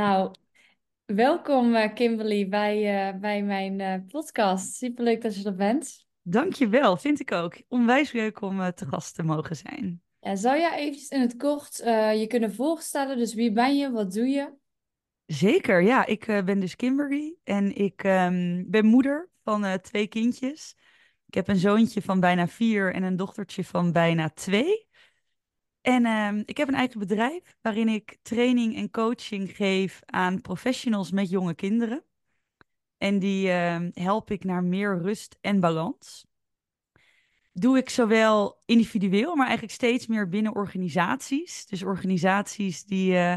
Nou, welkom eh, Kimberly bij, eh, bij mijn eh, podcast. Superleuk dat je er bent. Dankjewel, vind ik ook. Onwijs leuk om te gast te mogen zijn. Ja, zou jij eventjes in het kort je kunnen voorstellen? Dus wie ben je, wat doe je? Zeker, ja. Ik ben dus Kimberly en ik ehm, ben moeder van twee kindjes. Ik heb een zoontje van bijna vier en een dochtertje van bijna twee. En ehm, ik heb een eigen bedrijf waarin ik training en coaching geef aan professionals met jonge kinderen. En die ehm, help ik naar meer rust en balans. doe ik zowel individueel, maar eigenlijk steeds meer binnen organisaties. Dus organisaties die eh,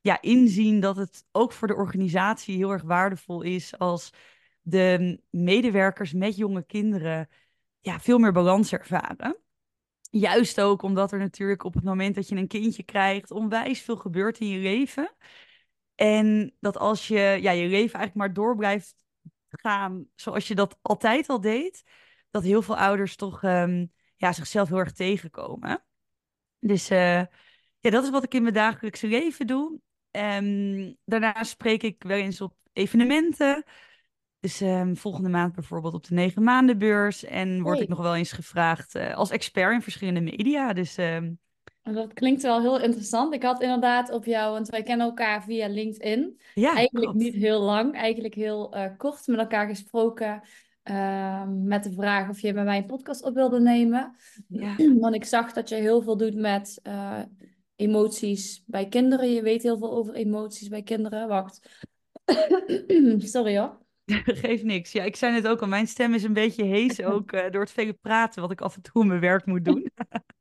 ja, inzien dat het ook voor de organisatie heel erg waardevol is als de medewerkers met jonge kinderen ja, veel meer balans ervaren. Juist ook omdat er natuurlijk op het moment dat je een kindje krijgt, onwijs veel gebeurt in je leven. En dat als je ja, je leven eigenlijk maar door blijft gaan zoals je dat altijd al deed, dat heel veel ouders toch ehm, ja, zichzelf heel erg tegenkomen. Dus eh, ja, dat is wat ik in mijn dagelijkse leven doe. Um, daarnaast spreek ik wel eens op evenementen. Dus ehm, volgende maand bijvoorbeeld op de negen maandenbeurs. En word ik nog wel eens gevraagd eh, als expert in verschillende media. Dus ehm, Dat klinkt wel heel interessant. Ik had inderdaad op jou, want wij kennen elkaar via LinkedIn. ja, Eigenlijk klopt. niet heel lang, eigenlijk heel eh, kort met elkaar gesproken. ehm, met de vraag of je bij mij een podcast op wilde nemen. Ja. Want ik zag dat je heel veel doet met eh, emoties bij kinderen. Je weet heel veel over emoties bij kinderen. Wacht. Sorry hoor. Geeft niks. Ja, ik zei het ook al. Mijn stem is een beetje hees ook eh, door het vele praten wat ik af en toe mijn werk moet doen.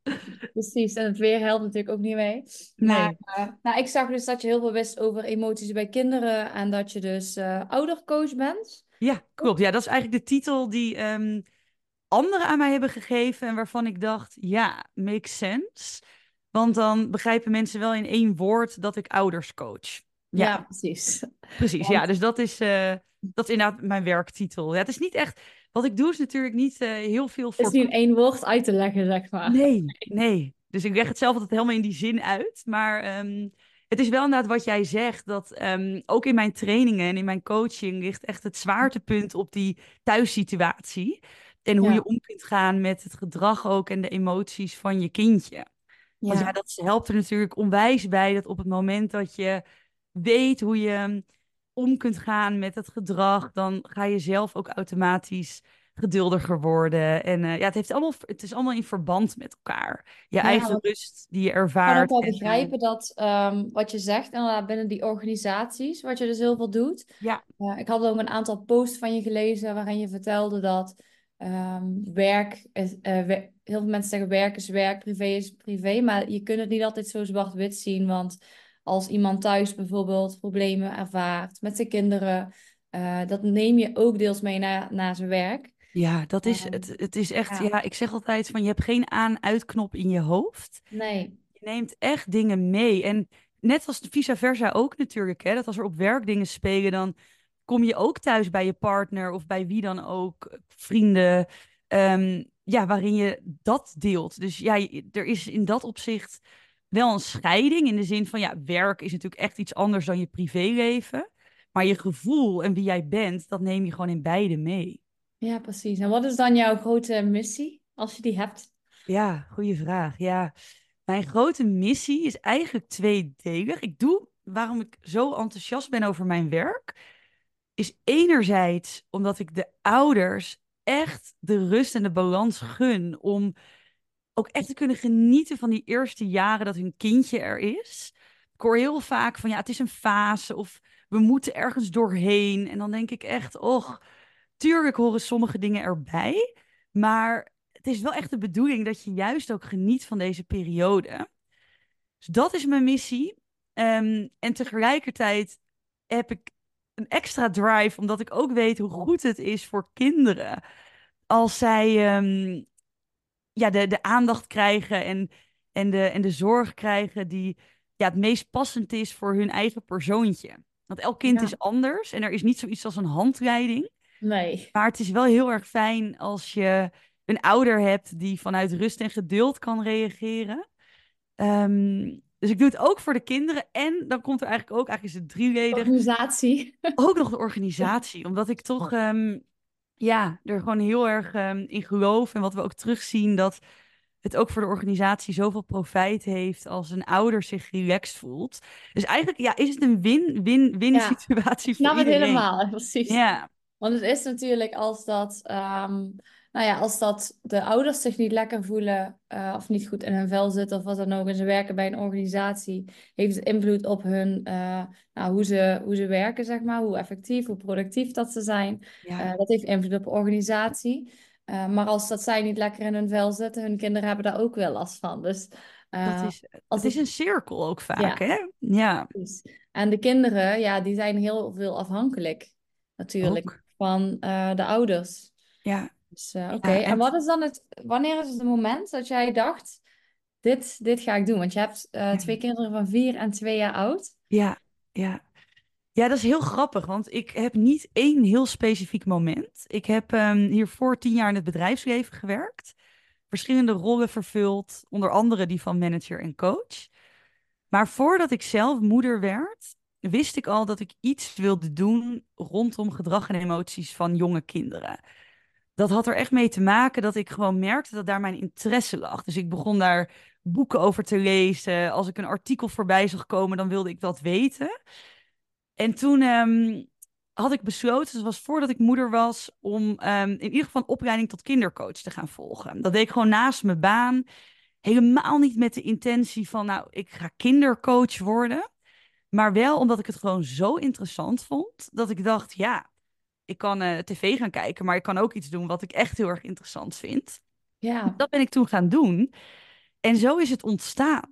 Precies, en het weer helpt natuurlijk ook niet mee. Maar Nee. eh, nou, ik zag dus dat je heel veel wist over emoties bij kinderen en dat je dus eh, oudercoach bent. Ja, klopt. Ja, dat is eigenlijk de titel die ehm, anderen aan mij hebben gegeven en waarvan ik dacht, ja, makes sense. Want dan begrijpen mensen wel in één woord dat ik ouders coach. Ja, Ja, precies. precies. Ja, dus dat is, eh, dat is inderdaad mijn werktitel. Ja, het is niet echt, wat ik doe is natuurlijk niet eh, heel veel Het is niet in één woord uit te leggen, zeg maar. Nee, nee. Dus ik leg het zelf altijd helemaal in die zin uit. Maar ehm, het is wel inderdaad wat jij zegt, dat ehm, ook in mijn trainingen en in mijn coaching ligt echt het zwaartepunt op die thuissituatie. En hoe Ja. je om kunt gaan met het gedrag ook en de emoties van je kindje. Want ja, Ja, dat helpt er natuurlijk onwijs bij dat op het moment dat je weet hoe je om kunt gaan met het gedrag, dan ga je zelf ook automatisch geduldiger worden. En eh, ja, het, heeft allemaal, het is allemaal in verband met elkaar. Je ja, eigen rust die je ik kan ook ervaart. wel eh, begrijpen dat ehm, wat je zegt, inderdaad binnen die organisaties, wat je dus heel veel doet. ja, Eh, ik had ook een aantal posts van je gelezen waarin je vertelde dat ehm, werk, is, heel veel mensen zeggen werk is werk, privé is privé, maar je kunt het niet altijd zo zwart-wit zien, want als iemand thuis bijvoorbeeld problemen ervaart met zijn kinderen, eh, dat neem je ook deels mee naar, naar zijn werk. ja, dat is Ehm, het. Het is echt, ja, ja, ik zeg altijd van je hebt geen aan-uitknop in je hoofd. nee, Je neemt echt dingen mee. En net als vice versa ook natuurlijk, hè, dat als er op werk dingen spelen, dan kom je ook thuis bij je partner of bij wie dan ook, vrienden, ehm, ja, waarin je dat deelt. Dus ja, er is in dat opzicht wel een scheiding in de zin van, ja, werk is natuurlijk echt iets anders dan je privéleven. Maar je gevoel en wie jij bent, dat neem je gewoon in beide mee. ja, precies. En wat is dan jouw grote missie, als je die hebt? Ja, goede vraag. Ja, mijn grote missie is eigenlijk tweedelig. Ik doe waarom ik zo enthousiast ben over mijn werk, is enerzijds omdat ik de ouders echt de rust en de balans gun om ook echt te kunnen genieten van die eerste jaren dat hun kindje er is. Ik hoor heel vaak van ja, het is een fase of we moeten ergens doorheen. En dan denk ik echt, och, tuurlijk horen sommige dingen erbij, maar het is wel echt de bedoeling dat je juist ook geniet van deze periode. Dus dat is mijn missie. Ehm, en tegelijkertijd heb ik een extra drive, omdat ik ook weet hoe goed het is voor kinderen. Als zij ehm, ja, de, de aandacht krijgen en, en, de, en de zorg krijgen die ja, het meest passend is voor hun eigen persoontje. Want elk kind Ja, is anders en er is niet zoiets als een handleiding. nee. Maar het is wel heel erg fijn als je een ouder hebt die vanuit rust en geduld kan reageren. Ehm, Dus ik doe het ook voor de kinderen. En dan komt er eigenlijk ook, eigenlijk is het drieledig, Organisatie. ook nog de organisatie. Omdat ik toch, ehm, ja, er gewoon heel erg ehm, in geloof. En wat we ook terugzien, dat het ook voor de organisatie zoveel profijt heeft als een ouder zich relaxed voelt. Dus eigenlijk, ja, is het een win-win-win Ja. situatie voor het iedereen. helemaal, precies. Ja, Want het is natuurlijk als dat, ehm, nou ja, als dat de ouders zich niet lekker voelen eh, of niet goed in hun vel zitten of wat dan ook en ze werken bij een organisatie, heeft het invloed op hun, eh, nou, hoe ze, hoe ze werken, zeg maar, hoe effectief, hoe productief dat ze zijn. ja, Eh, dat heeft invloed op de organisatie. Maar als dat zij niet lekker in hun vel zitten, hun kinderen hebben daar ook wel last van. Dus dat is, als het is een cirkel ook vaak, Ja. hè? Ja. En de kinderen, ja, die zijn heel veel afhankelijk natuurlijk ook. van de ouders. Ja, Dus eh, oké, en wat is dan het, wanneer is het moment dat jij dacht, dit, dit ga ik doen? Want je hebt eh, twee kinderen van vier en twee jaar oud. ja, ja. Ja, dat is heel grappig, want ik heb niet één heel specifiek moment. Ik heb ehm, hiervoor tien jaar in het bedrijfsleven gewerkt, verschillende rollen vervuld, onder andere die van manager en coach. Maar voordat ik zelf moeder werd, wist ik al dat ik iets wilde doen rondom gedrag en emoties van jonge kinderen. Dat had er echt mee te maken dat ik gewoon merkte dat daar mijn interesse lag. Dus ik begon daar boeken over te lezen. Als ik een artikel voorbij zag komen, dan wilde ik dat weten. En toen ehm, had ik besloten, dus dat was voordat ik moeder was, om ehm, in ieder geval een opleiding tot kindercoach te gaan volgen. Dat deed ik gewoon naast mijn baan. Helemaal niet met de intentie van, nou, ik ga kindercoach worden. Maar wel omdat ik het gewoon zo interessant vond, dat ik dacht, ja, ik kan eh, tv gaan kijken, maar ik kan ook iets doen wat ik echt heel erg interessant vind. Ja, Dat ben ik toen gaan doen. En zo is het ontstaan.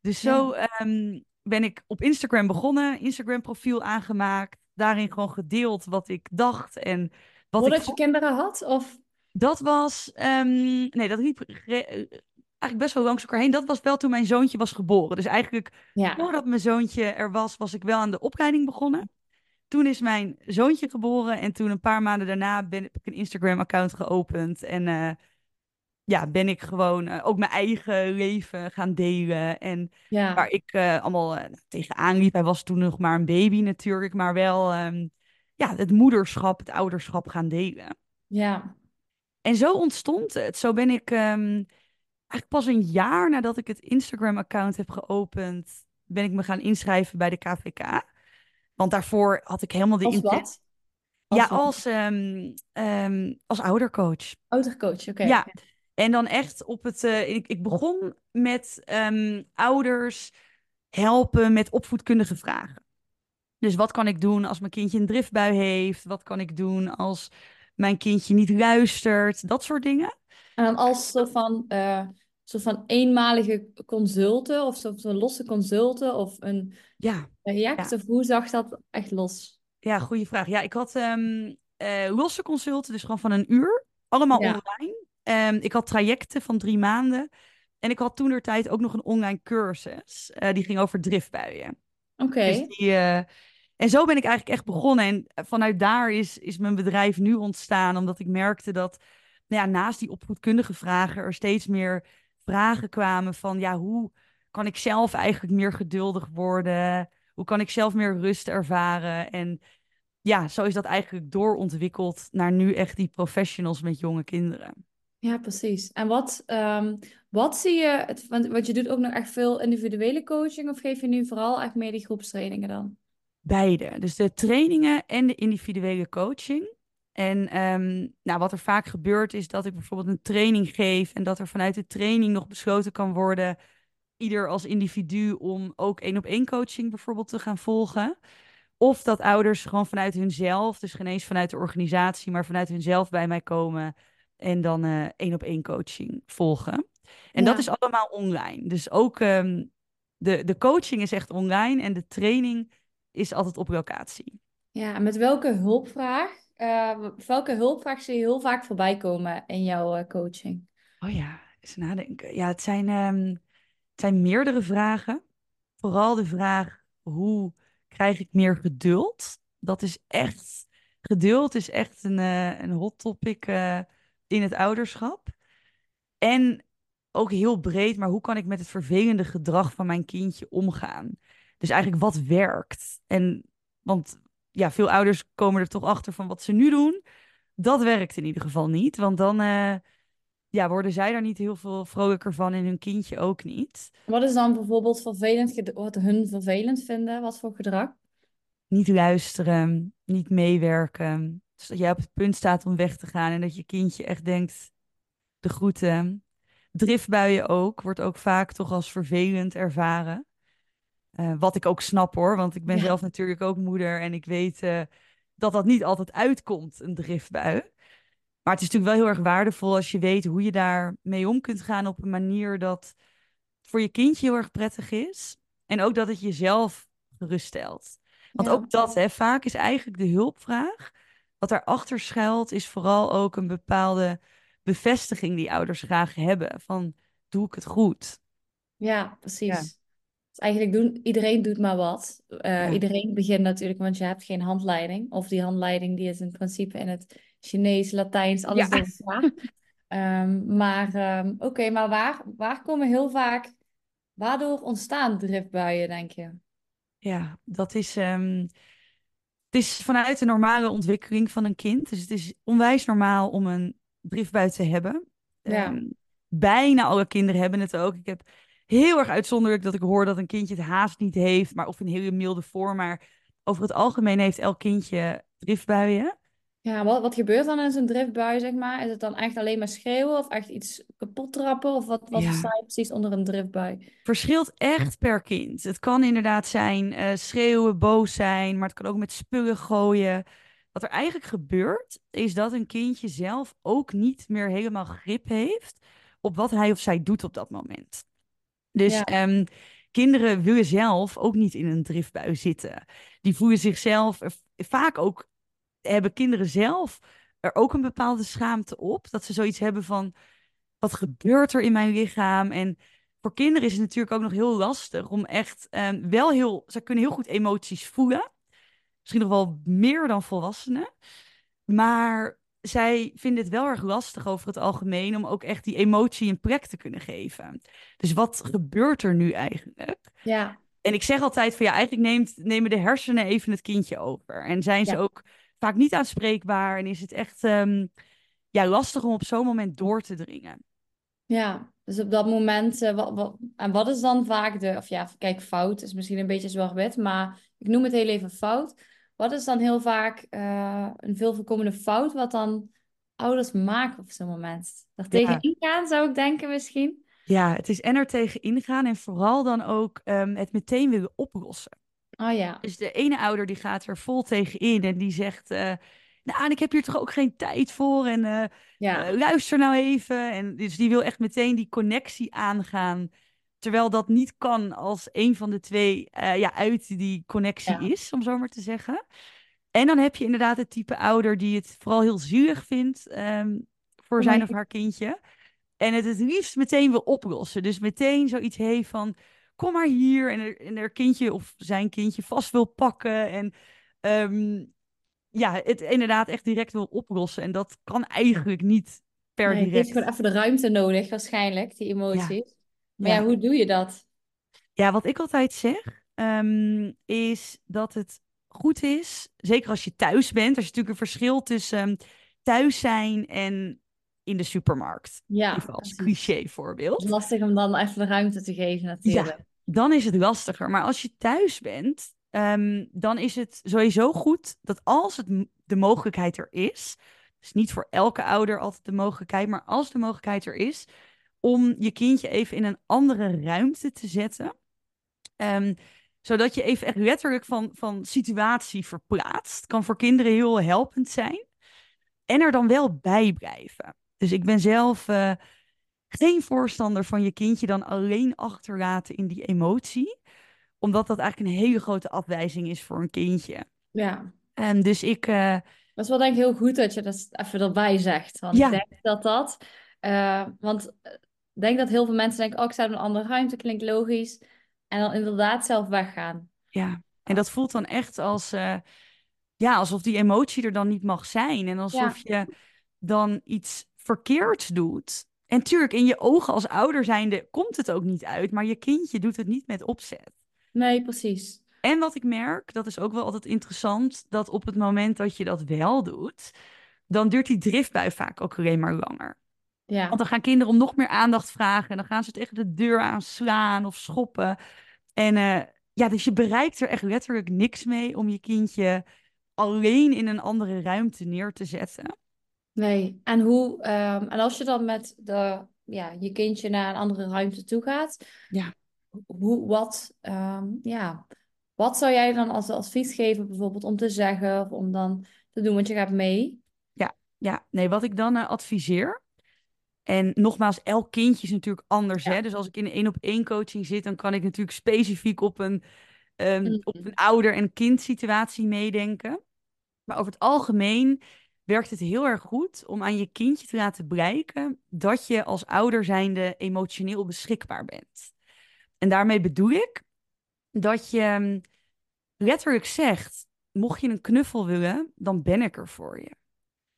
Dus zo ehm, ben ik op Instagram begonnen, Instagram profiel aangemaakt, daarin gewoon gedeeld wat ik dacht en wat ik voordat je vond. kinderen had? Of Dat was, ehm, nee, dat liep eh, eigenlijk best wel langs elkaar heen. Dat was wel toen mijn zoontje was geboren. Dus eigenlijk ja, voordat mijn zoontje er was, was ik wel aan de opleiding begonnen. Toen is mijn zoontje geboren en toen een paar maanden daarna ben, heb ik een Instagram-account geopend. En eh, ja, ben ik gewoon eh, ook mijn eigen leven gaan delen. En ja, waar ik eh, allemaal tegenaan liep. Hij was toen nog maar een baby natuurlijk, maar wel ehm, ja, het moederschap, het ouderschap gaan delen. ja. En zo ontstond het. Zo ben ik ehm, eigenlijk pas een jaar nadat ik het Instagram-account heb geopend, ben ik me gaan inschrijven bij de KVK. Want daarvoor had ik helemaal de Als intent. wat? Ja, wat? als, ehm, ehm, als oudercoach. oudercoach, oké. Ja, en dan echt op het. eh, ik, ik begon met ehm, ouders helpen met opvoedkundige vragen. Dus wat kan ik doen als mijn kindje een driftbui heeft? Wat kan ik doen als mijn kindje niet luistert? Dat soort dingen. En dan als soort van, eh, soort van eenmalige consulten of van losse consulten of een Ja, traject? Ja. Of hoe zag dat echt los? ja, goede vraag. Ja, ik had ehm, eh, losse consulten, dus gewoon van een uur. Allemaal Ja. online. Ehm, ik had trajecten van drie maanden. En ik had toen der tijd ook nog een online cursus. eh, die ging over driftbuien. Oké, Dus eh, en zo ben ik eigenlijk echt begonnen. En vanuit daar is, is mijn bedrijf nu ontstaan. Omdat ik merkte dat nou ja, naast die opvoedkundige vragen er steeds meer vragen kwamen van ja, hoe kan ik zelf eigenlijk meer geduldig worden? Hoe kan ik zelf meer rust ervaren? En ja, zo is dat eigenlijk doorontwikkeld naar nu echt die professionals met jonge kinderen. ja, precies. En wat, ehm, wat zie je, het, want, want je doet ook nog echt veel individuele coaching of geef je nu vooral echt meer die groepstrainingen dan? Beide. Dus de trainingen en de individuele coaching. En ehm, nou, wat er vaak gebeurt is dat ik bijvoorbeeld een training geef en dat er vanuit de training nog besloten kan worden, ieder als individu, om ook één op één coaching bijvoorbeeld te gaan volgen. Of dat ouders gewoon vanuit hunzelf, dus geen eens vanuit de organisatie, maar vanuit hunzelf bij mij komen en dan eh, één op één coaching volgen. En dat is allemaal online. Dus ook ehm, de, de coaching is echt online en de training is altijd op locatie. Ja, en met welke hulpvraag, eh, welke hulpvraag zie je heel vaak voorbij komen in jouw eh, coaching? Oh ja, eens nadenken. Ja, het zijn, ehm, het zijn meerdere vragen. Vooral de vraag, hoe krijg ik meer geduld? Dat is echt, geduld is echt een, eh, een hot topic eh, in het ouderschap. En ook heel breed, maar hoe kan ik met het vervelende gedrag van mijn kindje omgaan? Dus eigenlijk wat werkt? En want ja, veel ouders komen er toch achter van wat ze nu doen. Dat werkt in ieder geval niet, want dan eh, ja, worden zij daar niet heel veel vrolijker van en hun kindje ook niet. Wat is dan bijvoorbeeld vervelend, wat hun vervelend vinden? Wat voor gedrag? Niet luisteren, niet meewerken. Dus dat jij op het punt staat om weg te gaan en dat je kindje echt denkt, de groeten. Driftbuien ook, wordt ook vaak toch als vervelend ervaren. Uh, wat ik ook snap hoor, want ik ben Ja. zelf natuurlijk ook moeder en ik weet eh, dat dat niet altijd uitkomt, een driftbui. Maar het is natuurlijk wel heel erg waardevol als je weet hoe je daar mee om kunt gaan op een manier dat voor je kindje heel erg prettig is. En ook dat het jezelf geruststelt. Want Ja. ook dat, hè, vaak is eigenlijk de hulpvraag. Wat daarachter schuilt, is vooral ook een bepaalde bevestiging die ouders graag hebben. Van, doe ik het goed? Ja, precies. Ja. Dus eigenlijk doen, iedereen doet maar wat. Eh, Ja. Iedereen begint natuurlijk, want je hebt geen handleiding. Of die handleiding die is in principe in het Chinees, Latijns, alles Ja. door elkaar. Ehm, maar ehm, oké, maar waar, waar komen heel vaak, waardoor ontstaan driftbuien, denk je? Ja, dat is. ehm, het is vanuit de normale ontwikkeling van een kind. Dus het is onwijs normaal om een driftbui te hebben. Ja. Bijna alle kinderen hebben het ook. Ik heb heel erg uitzonderlijk dat ik hoor dat een kindje het haast niet heeft, maar of in hele milde vorm. Maar over het algemeen heeft elk kindje driftbuien. Ja, wat, wat gebeurt dan in zo'n driftbui, zeg maar? Is het dan echt alleen maar schreeuwen of echt iets kapot trappen? Of wat, wat Ja. versta je precies onder een driftbui? Verschilt echt per kind. Het kan inderdaad zijn eh, schreeuwen, boos zijn, maar het kan ook met spullen gooien. Wat er eigenlijk gebeurt, is dat een kindje zelf ook niet meer helemaal grip heeft op wat hij of zij doet op dat moment. Dus Ja. ehm, kinderen willen zelf ook niet in een driftbui zitten. Die voelen zichzelf, vaak ook hebben kinderen zelf er ook een bepaalde schaamte op. Dat ze zoiets hebben van, wat gebeurt er in mijn lichaam? En voor kinderen is het natuurlijk ook nog heel lastig om echt ehm, wel heel, ze kunnen heel goed emoties voelen. Misschien nog wel meer dan volwassenen. Maar zij vinden het wel erg lastig over het algemeen om ook echt die emotie een plek te kunnen geven. Dus wat gebeurt er nu eigenlijk? Ja, En ik zeg altijd van ja, eigenlijk neemt, nemen de hersenen even het kindje over. En zijn ze Ja. ook vaak niet aanspreekbaar en is het echt ehm, ja, lastig om op zo'n moment door te dringen. ja. Dus op dat moment, eh, wat, wat, en wat is dan vaak de, of ja, kijk, fout is misschien een beetje zwart-wit, maar ik noem het heel even fout. Wat is dan heel vaak eh, een veel voorkomende fout wat dan ouders maken op zo'n moment? Er tegen ingaan, zou ik denken misschien. Ja, het is en er tegen ingaan en vooral dan ook ehm, het meteen willen oplossen. Oh ja, Dus de ene ouder die gaat er vol tegen in en die zegt, eh, nou, en ik heb hier toch ook geen tijd voor en ja, eh, luister nou even. En dus die wil echt meteen die connectie aangaan, terwijl dat niet kan als een van de twee eh, ja, uit die connectie Ja. is, om zo maar te zeggen. En dan heb je inderdaad het type ouder die het vooral heel zielig vindt ehm, voor Oh zijn of haar kindje. En het het liefst meteen wil oplossen. Dus meteen zoiets heeft van, kom maar hier. En er, en er kindje of zijn kindje vast wil pakken. En ehm, ja, het inderdaad echt direct wil oplossen. En dat kan eigenlijk niet per Nee, het direct. heeft gewoon even de ruimte nodig, waarschijnlijk, die emoties. Maar ja, Ja. hoe doe je dat? Ja, wat ik altijd zeg, ehm, is dat het goed is, zeker als je thuis bent. Er is natuurlijk een verschil tussen ehm, thuis zijn en in de supermarkt. Ja, Even als cliché voorbeeld. Het is lastig om dan even de ruimte te geven, natuurlijk. dan is het lastiger. Maar als je thuis bent, ehm, dan is het sowieso goed dat als het, de mogelijkheid er is, dus niet voor elke ouder altijd de mogelijkheid, maar als de mogelijkheid er is, om je kindje even in een andere ruimte te zetten. Ehm, zodat je even echt letterlijk van, van situatie verplaatst. Kan voor kinderen heel helpend zijn. En er dan wel bij blijven. Dus ik ben zelf eh, geen voorstander van je kindje dan alleen achterlaten in die emotie. Omdat dat eigenlijk een hele grote afwijzing is voor een kindje. Ja. En dus ik, eh, Dat is wel denk ik heel goed dat je dat even erbij zegt. Want Ja. ik denk dat dat... eh, want denk dat heel veel mensen denken... Oh, ik sta in een andere ruimte, klinkt logisch. En dan inderdaad zelf weggaan. ja, en dat voelt dan echt als, eh, ja, alsof die emotie er dan niet mag zijn. En alsof je dan iets verkeerds doet. En tuurlijk, in je ogen als ouder zijnde komt het ook niet uit, maar je kindje doet het niet met opzet. Nee, precies. En wat ik merk, dat is ook wel altijd interessant, dat op het moment dat je dat wel doet, dan duurt die driftbui vaak ook alleen maar langer. Ja. Want dan gaan kinderen om nog meer aandacht vragen en dan gaan ze tegen de deur aanslaan of schoppen. En uh, ja, dus je bereikt er echt letterlijk niks mee om je kindje alleen in een andere ruimte neer te zetten. Nee, en hoe, um, en als je dan met de, ja, je kindje naar een andere ruimte toe gaat, ja. hoe, wat, um, ja, wat zou jij dan als advies geven, bijvoorbeeld om te zeggen of om dan te doen, want je gaat mee? Ja, ja. nee, wat ik dan uh, adviseer. En nogmaals, elk kindje is natuurlijk anders. Ja. Hè? Dus als ik in een één op één coaching zit, dan kan ik natuurlijk specifiek op een, um, Mhm. op een ouder- en kind situatie meedenken. Maar over het algemeen werkt het heel erg goed om aan je kindje te laten blijken dat je als ouder zijnde emotioneel beschikbaar bent. En daarmee bedoel ik dat je um, letterlijk zegt: mocht je een knuffel willen, dan ben ik er voor je.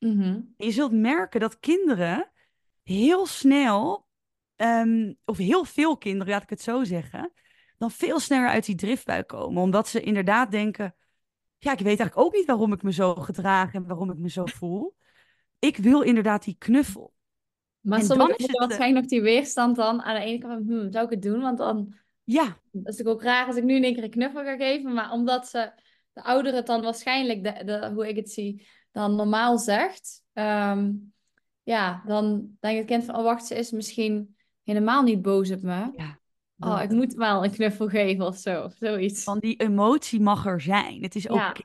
Mhm. Je zult merken dat kinderen heel snel, um, of heel veel kinderen, laat ik het zo zeggen, dan veel sneller uit die driftbui komen. Omdat ze inderdaad denken: ja, ik weet eigenlijk ook niet waarom ik me zo gedraag en waarom ik me zo voel. Ik wil inderdaad die knuffel. Maar En dan is het, waarschijnlijk nog die weerstand dan aan de ene kant van, hm, zou ik het doen? Want dan Ja, dat is natuurlijk ook raar als ik nu in één keer een knuffel ga geven, maar omdat ze, de ouderen het dan waarschijnlijk, de, de, hoe ik het zie, dan normaal zegt, ehm, ja, dan denkt het kind van, oh wacht, ze is misschien helemaal niet boos op me. ja. Oh, ik moet wel een knuffel geven of zo, of zoiets. Van die emotie mag er zijn. Het is ook Ja.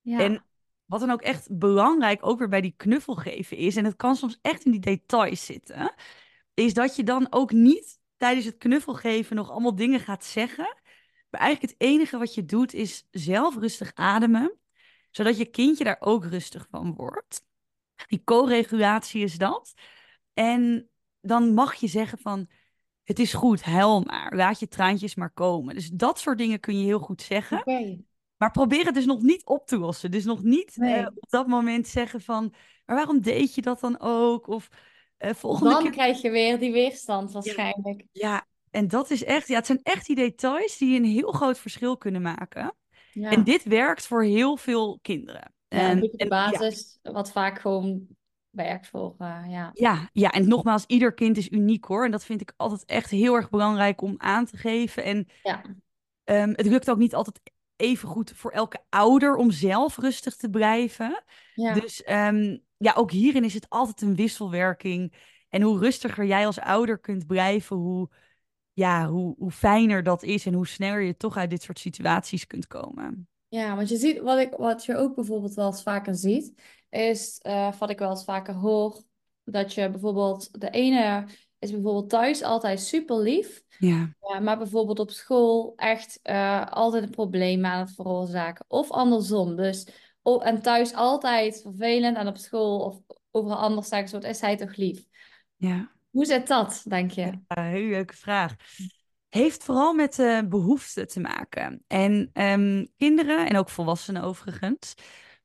Ja. En wat dan ook echt belangrijk ook weer bij die knuffel geven is, en het kan soms echt in die details zitten, is dat je dan ook niet tijdens het knuffelgeven nog allemaal dingen gaat zeggen. Maar eigenlijk het enige wat je doet is zelf rustig ademen, zodat je kindje daar ook rustig van wordt. Die co-regulatie is dat. En dan mag je zeggen van, het is goed, huil maar, laat je traantjes maar komen. Dus dat soort dingen kun je heel goed zeggen. Maar probeer het dus nog niet op te lossen. Dus nog niet Nee. eh, op dat moment zeggen van... Maar waarom deed je dat dan ook? Of eh, volgende Dan keer... krijg je weer die weerstand waarschijnlijk. Ja, en dat is echt... Ja, het zijn echt die details die een heel groot verschil kunnen maken. Ja. En dit werkt voor heel veel kinderen. Ja, En- de en- ja, basis, wat vaak gewoon werkt voor, eh, ja. Ja, ja, en nogmaals, ieder kind is uniek hoor. En dat vind ik altijd echt heel erg belangrijk om aan te geven. En Ja. ehm, het lukt ook niet altijd even goed voor elke ouder om zelf rustig te blijven. Ja. Dus ehm, ja, ook hierin is het altijd een wisselwerking. En hoe rustiger jij als ouder kunt blijven, hoe, ja, hoe, hoe fijner dat is en hoe sneller je toch uit dit soort situaties kunt komen. Ja, want je ziet, wat, ik, wat je ook bijvoorbeeld wel eens vaker ziet, is, eh, wat ik wel eens vaker hoor, dat je bijvoorbeeld, de ene is bijvoorbeeld thuis altijd super lief, Ja, ja, maar bijvoorbeeld op school echt eh, altijd een probleem aan het veroorzaken. Of andersom, dus, o- en thuis altijd vervelend en op school of overal anders zeggen ze, wat is hij toch lief? ja. Hoe zit dat, denk je? Ja, leuke vraag. Heeft vooral met uh, behoeften te maken. En um, kinderen, en ook volwassenen overigens,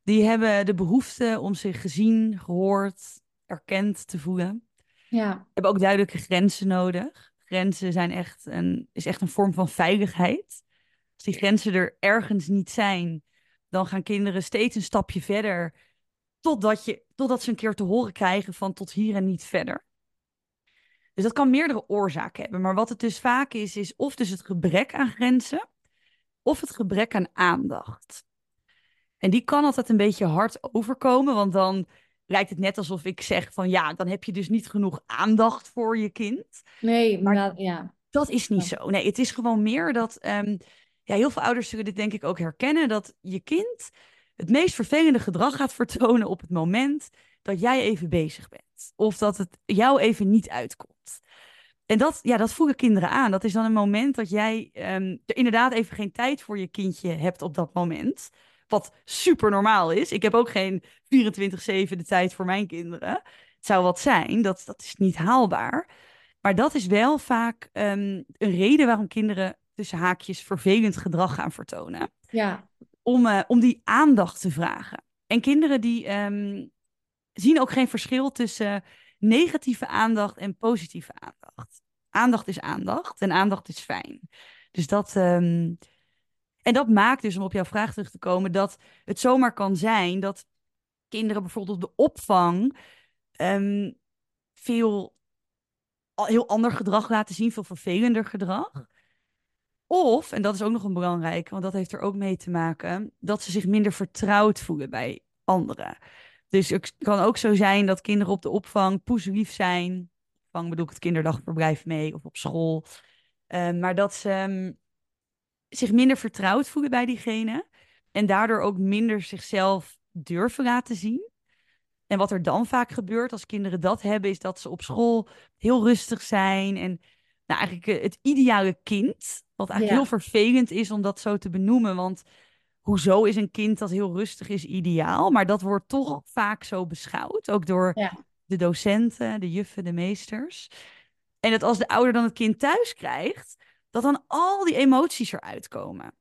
die hebben de behoefte om zich gezien, gehoord, erkend te voelen. Ja. Hebben ook duidelijke grenzen nodig. Grenzen zijn echt een, is echt een vorm van veiligheid. Als die grenzen er ergens niet zijn, dan gaan kinderen steeds een stapje verder. Totdat, je, totdat ze een keer te horen krijgen van tot hier en niet verder. Dus dat kan meerdere oorzaken hebben. Maar wat het dus vaak is, is of dus het gebrek aan grenzen, of het gebrek aan aandacht. En die kan altijd een beetje hard overkomen, want dan lijkt het net alsof ik zeg van ja, dan heb je dus niet genoeg aandacht voor je kind. Nee, Maar maar ja. Dat is niet Ja. zo. Nee, het is gewoon meer dat, um, ja, heel veel ouders zullen dit denk ik ook herkennen, dat je kind het meest vervelende gedrag gaat vertonen op het moment dat jij even bezig bent. Of dat het jou even niet uitkomt. En dat, ja, dat voelen kinderen aan. Dat is dan een moment dat jij um, er inderdaad even geen tijd voor je kindje hebt op dat moment. Wat super normaal is. Ik heb ook geen 24-7 de tijd voor mijn kinderen. Het zou wat zijn, dat, dat is niet haalbaar. Maar dat is wel vaak um, een reden waarom kinderen tussen haakjes vervelend gedrag gaan vertonen. Ja. Om, uh, om die aandacht te vragen. En kinderen die um, zien ook geen verschil tussen negatieve aandacht en positieve aandacht. Aandacht is aandacht en aandacht is fijn. Dus dat. ehm, en dat maakt dus, om op jouw vraag terug te komen, dat het zomaar kan zijn dat kinderen bijvoorbeeld de opvang ehm, veel heel ander gedrag laten zien, veel vervelender gedrag. Of, en dat is ook nog een belangrijk, want dat heeft er ook mee te maken, dat ze zich minder vertrouwd voelen bij anderen. Dus het kan ook zo zijn dat kinderen op de opvang poeslief zijn. Opvang bedoel ik het kinderdagverblijf mee of op school. Eh, maar dat ze ehm, zich minder vertrouwd voelen bij diegene. En daardoor ook minder zichzelf durven laten zien. En wat er dan vaak gebeurt als kinderen dat hebben, is dat ze op school heel rustig zijn. En nou, eigenlijk eh, het ideale kind. Wat eigenlijk Ja. heel vervelend is om dat zo te benoemen. Want hoezo is een kind dat heel rustig is ideaal? Maar dat wordt toch vaak zo beschouwd. Ook door Ja. de docenten, de juffen, de meesters. En dat als de ouder dan het kind thuis krijgt, dat dan al die emoties eruit komen.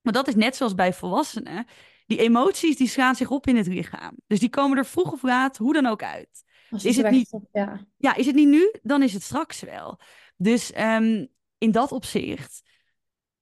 Maar dat is net zoals bij volwassenen. Die emoties die slaan zich op in het lichaam. Dus die komen er vroeg of laat, hoe dan ook uit. Als Is het niet- Ja. Ja, is het niet nu, dan is het straks wel. Dus ehm, in dat opzicht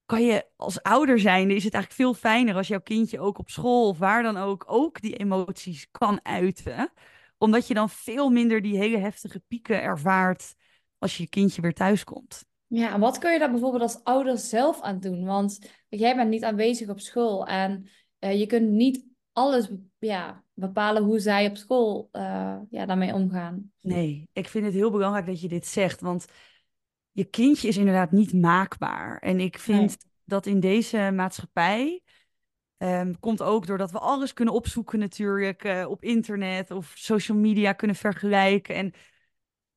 kan je als ouder zijnde, is het eigenlijk veel fijner als jouw kindje ook op school of waar dan ook, ook die emoties kan uiten. Omdat je dan veel minder die hele heftige pieken ervaart als je kindje weer thuis komt. Ja, en wat kun je daar bijvoorbeeld als ouder zelf aan doen? Want jij bent niet aanwezig op school en eh, je kunt niet alles ja, bepalen hoe zij op school eh, ja, daarmee omgaan. Nee, ik vind het heel belangrijk dat je dit zegt, want je kindje is inderdaad niet maakbaar. En ik vind Nee. dat in deze maatschappij ehm, komt ook doordat we alles kunnen opzoeken natuurlijk eh, op internet of social media kunnen vergelijken. En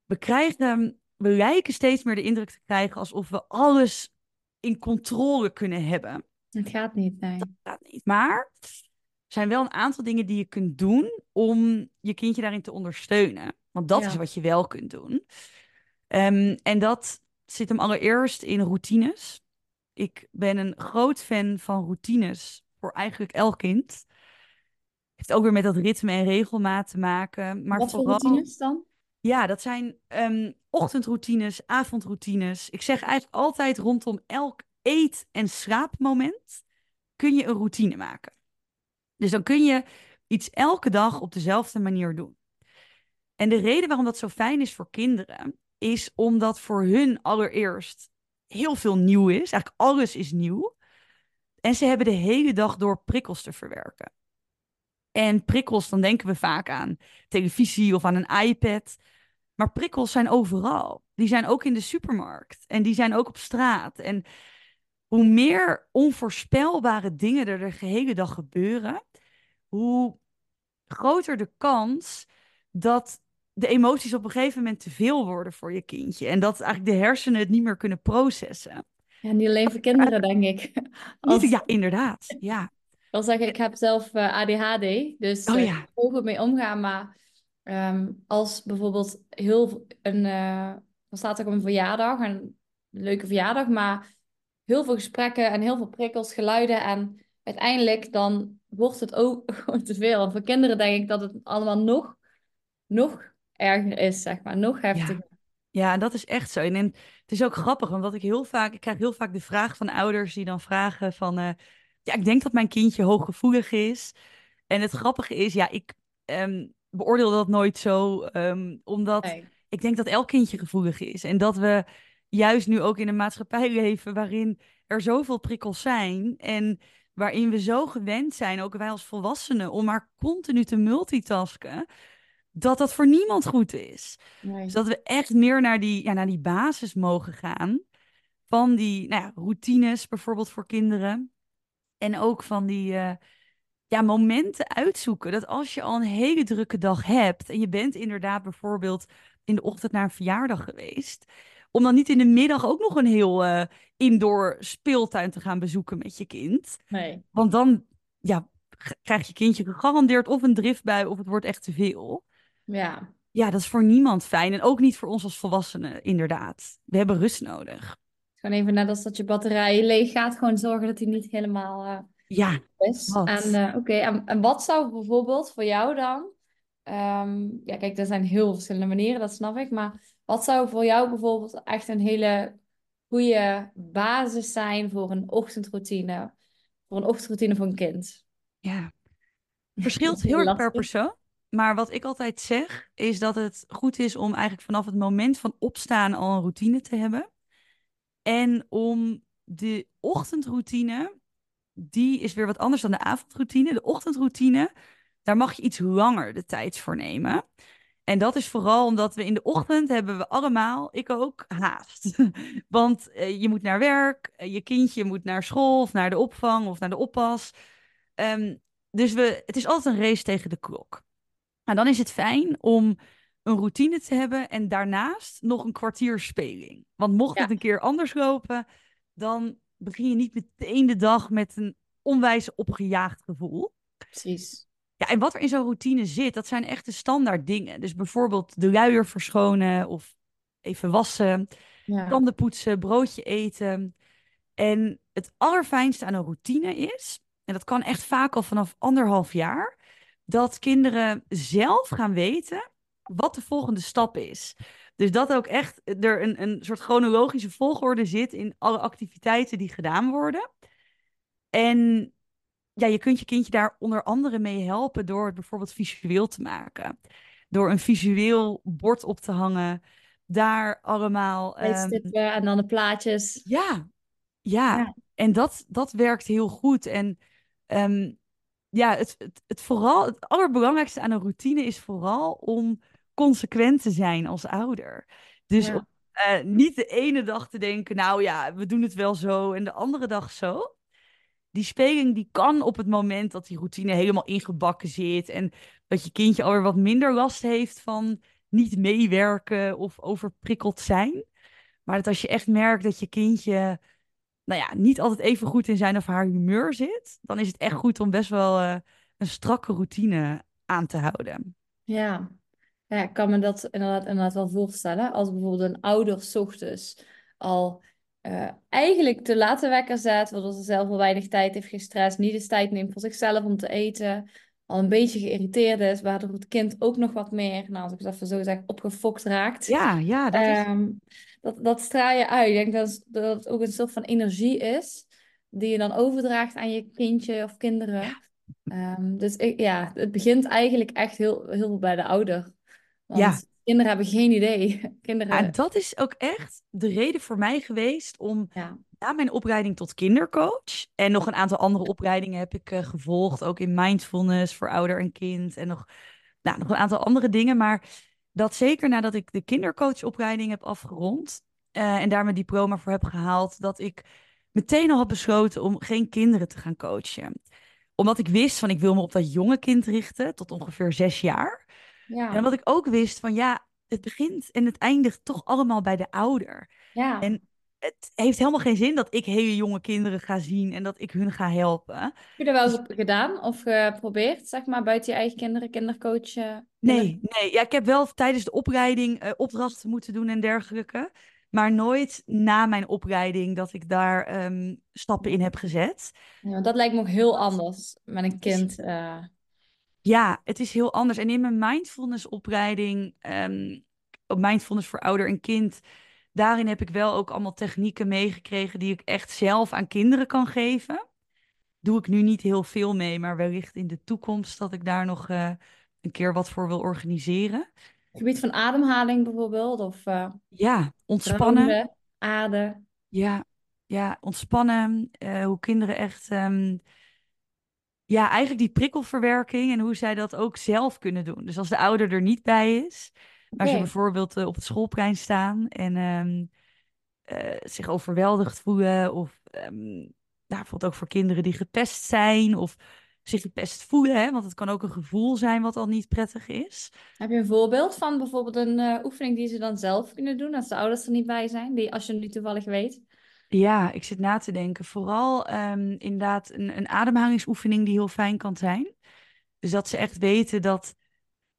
we krijgen, we lijken steeds meer de indruk te krijgen alsof we alles in controle kunnen hebben. Het gaat niet, nee. gaat niet. Maar er zijn wel een aantal dingen die je kunt doen om je kindje daarin te ondersteunen. Want dat Ja. is wat je wel kunt doen. Ehm, en dat zit hem allereerst in routines. Ik ben een groot fan van routines voor eigenlijk elk kind. Heeft ook weer met dat ritme en regelmaat te maken. Maar Wat voor vooral, routines dan? ja, dat zijn ehm, ochtendroutines, avondroutines. Ik zeg eigenlijk altijd rondom elk eet- en slaapmoment kun je een routine maken. Dus dan kun je iets elke dag op dezelfde manier doen. En de reden waarom dat zo fijn is voor kinderen, is omdat voor hun allereerst heel veel nieuw is. Eigenlijk alles is nieuw. En ze hebben de hele dag door prikkels te verwerken. En prikkels, dan denken we vaak aan televisie of aan een iPad. Maar prikkels zijn overal. Die zijn ook in de supermarkt. En die zijn ook op straat. En hoe meer onvoorspelbare dingen er de hele dag gebeuren, hoe groter de kans dat de emoties op een gegeven moment te veel worden voor je kindje. En dat eigenlijk de hersenen het niet meer kunnen processen. Ja, niet alleen voor kinderen, denk ik. Als, ja, inderdaad. Ja. Ik wil zeggen, ik heb zelf eh, ADHD, dus Oh eh, ja. ik kan heel goed mee omgaan. Maar ehm, als bijvoorbeeld heel een, eh dan staat er op een verjaardag, een leuke verjaardag, maar heel veel gesprekken en heel veel prikkels, geluiden. En uiteindelijk dan wordt het ook gewoon te veel. En voor kinderen denk ik dat het allemaal nog, nog erger is, zeg maar, nog heftiger. Ja, dat is echt zo. En, en het is ook grappig, omdat ik heel vaak, ik krijg heel vaak de vraag van ouders die dan vragen van, eh, ja, ik denk dat mijn kindje hooggevoelig is. En het grappige is, ja, ik ehm, beoordeel dat nooit zo, ehm, omdat Nee. ik denk dat elk kindje gevoelig is. En dat we juist nu ook in een maatschappij leven waarin er zoveel prikkels zijn en waarin we zo gewend zijn, ook wij als volwassenen, om maar continu te multitasken, dat dat voor niemand goed is. Nee. Dus dat we echt meer naar die, ja, naar die basis mogen gaan. Van die nou ja, routines bijvoorbeeld voor kinderen. En ook van die eh, ja, momenten uitzoeken. Dat als je al een hele drukke dag hebt. En je bent inderdaad bijvoorbeeld in de ochtend naar een verjaardag geweest. Om dan niet in de middag ook nog een heel eh, indoor speeltuin te gaan bezoeken met je kind. Nee. Want dan ja, g- krijgt je kindje gegarandeerd of een driftbui of het wordt echt te veel. Ja. Ja, dat is voor niemand fijn. En ook niet voor ons als volwassenen, inderdaad. We hebben rust nodig. Gewoon even net als dat je batterij leeg gaat, gewoon zorgen dat die niet helemaal eh, Ja, is. En, eh, oké, en, en wat zou bijvoorbeeld voor jou dan Ehm, ja, kijk, er zijn heel verschillende manieren, dat snap ik. Maar wat zou voor jou bijvoorbeeld echt een hele goede basis zijn voor een ochtendroutine? Voor een ochtendroutine voor een kind? Ja, verschilt heel erg per persoon. Maar wat ik altijd zeg, is dat het goed is om eigenlijk vanaf het moment van opstaan al een routine te hebben. En om de ochtendroutine, die is weer wat anders dan de avondroutine. De ochtendroutine, daar mag je iets langer de tijd voor nemen. En dat is vooral omdat we in de ochtend hebben we allemaal, ik ook, haast. Want eh, je moet naar werk, eh, je kindje moet naar school of naar de opvang of naar de oppas. Ehm, dus we, het is altijd een race tegen de klok. En dan is het fijn om een routine te hebben en daarnaast nog een kwartier speling. Want mocht het een keer anders lopen, dan begin je niet meteen de dag met een onwijs opgejaagd gevoel. precies. Ja, en wat er in zo'n routine zit, dat zijn echt de standaard dingen. Dus bijvoorbeeld de luier verschonen of even wassen, Ja, tanden poetsen, broodje eten. En het allerfijnste aan een routine is, en dat kan echt vaak al vanaf anderhalf jaar, dat kinderen zelf gaan weten wat de volgende stap is. Dus dat ook echt er een, een soort chronologische volgorde zit in alle activiteiten die gedaan worden. En ja, je kunt je kindje daar onder andere mee helpen door het bijvoorbeeld visueel te maken. Door een visueel bord op te hangen. Daar allemaal. tijdstippen en dan de plaatjes. ja, ja. Ja, En dat, dat werkt heel goed. En ehm, ja, het, het, het, vooral, het allerbelangrijkste aan een routine is vooral om consequent te zijn als ouder. Dus om, ja, eh, niet de ene dag te denken, nou ja, we doen het wel zo, en de andere dag zo die speling die kan op het moment dat die routine helemaal ingebakken zit en dat je kindje alweer wat minder last heeft van niet meewerken of overprikkeld zijn. Maar dat als je echt merkt dat je kindje, nou ja, niet altijd even goed in zijn of haar humeur zit, dan is het echt goed om best wel eh, een strakke routine aan te houden. ja. Ja, ik kan me dat inderdaad, inderdaad wel voorstellen. Als bijvoorbeeld een ouder 's ochtends al eh, eigenlijk te laat de wekker zet, waardoor ze zelf al weinig tijd heeft gestrest, niet eens tijd neemt voor zichzelf om te eten, al een beetje geïrriteerd is, waardoor het kind ook nog wat meer, nou, als ik het even zo zeg, opgefokt raakt. Ja, ja, dat is. Ehm, dat, dat straal je uit. Ik denk dat, dat het ook een soort van energie is, die je dan overdraagt aan je kindje of kinderen. Ehm, dus ik, ja, het begint eigenlijk echt heel, heel veel bij de ouder. Ja, Want kinderen hebben geen idee. Ja, Kinderen, dat is ook echt de reden voor mij geweest om ja, na mijn opleiding tot kindercoach en nog een aantal andere opleidingen heb ik eh, gevolgd, ook in mindfulness voor ouder en kind en nog, nou, nog een aantal andere dingen. Maar dat zeker nadat ik de kindercoachopleiding heb afgerond eh, en daar mijn diploma voor heb gehaald, dat ik meteen al had besloten om geen kinderen te gaan coachen. Omdat ik wist van ik wil me op dat jonge kind richten, tot ongeveer zes jaar. En ja, omdat ik ook wist van ja, het begint en het eindigt toch allemaal bij de ouder. ja. En het heeft helemaal geen zin dat ik hele jonge kinderen ga zien en dat ik hun ga helpen. Heb je dat wel Dus eens gedaan of geprobeerd, zeg maar, buiten je eigen kinderen, kindercoach, eh, kinder... nee, nee. Ja, ik heb wel tijdens de opleiding eh, opdrachten moeten doen en dergelijke. Maar nooit na mijn opleiding dat ik daar ehm, stappen in heb gezet. Ja, want dat lijkt me ook heel anders met een kind. eh. Ja, het is heel anders. En in mijn mindfulness opleiding, op mindfulness voor ouder en kind, daarin heb ik wel ook allemaal technieken meegekregen die ik echt zelf aan kinderen kan geven. Doe ik nu niet heel veel mee, maar wellicht in de toekomst dat ik daar nog eh, een keer wat voor wil organiseren. gebied van ademhaling bijvoorbeeld, of eh Ja, ontspannen. aarde. Ja, ja, ontspannen. eh, hoe kinderen echt ehm, ja, eigenlijk die prikkelverwerking en hoe zij dat ook zelf kunnen doen. Dus als de ouder er niet bij is, maar ze Oké. bijvoorbeeld eh, op het schoolplein staan en ehm, eh, zich overweldigd voelen, of ehm, nou, bijvoorbeeld ook voor kinderen die gepest zijn of zich gepest voelen, hè, want het kan ook een gevoel zijn wat al niet prettig is. Heb je een voorbeeld van bijvoorbeeld een eh, oefening die ze dan zelf kunnen doen als de ouders er niet bij zijn, die als je niet toevallig weet? Ja, ik zit na te denken. Vooral ehm, inderdaad een, een ademhalingsoefening die heel fijn kan zijn. Dus dat ze echt weten dat,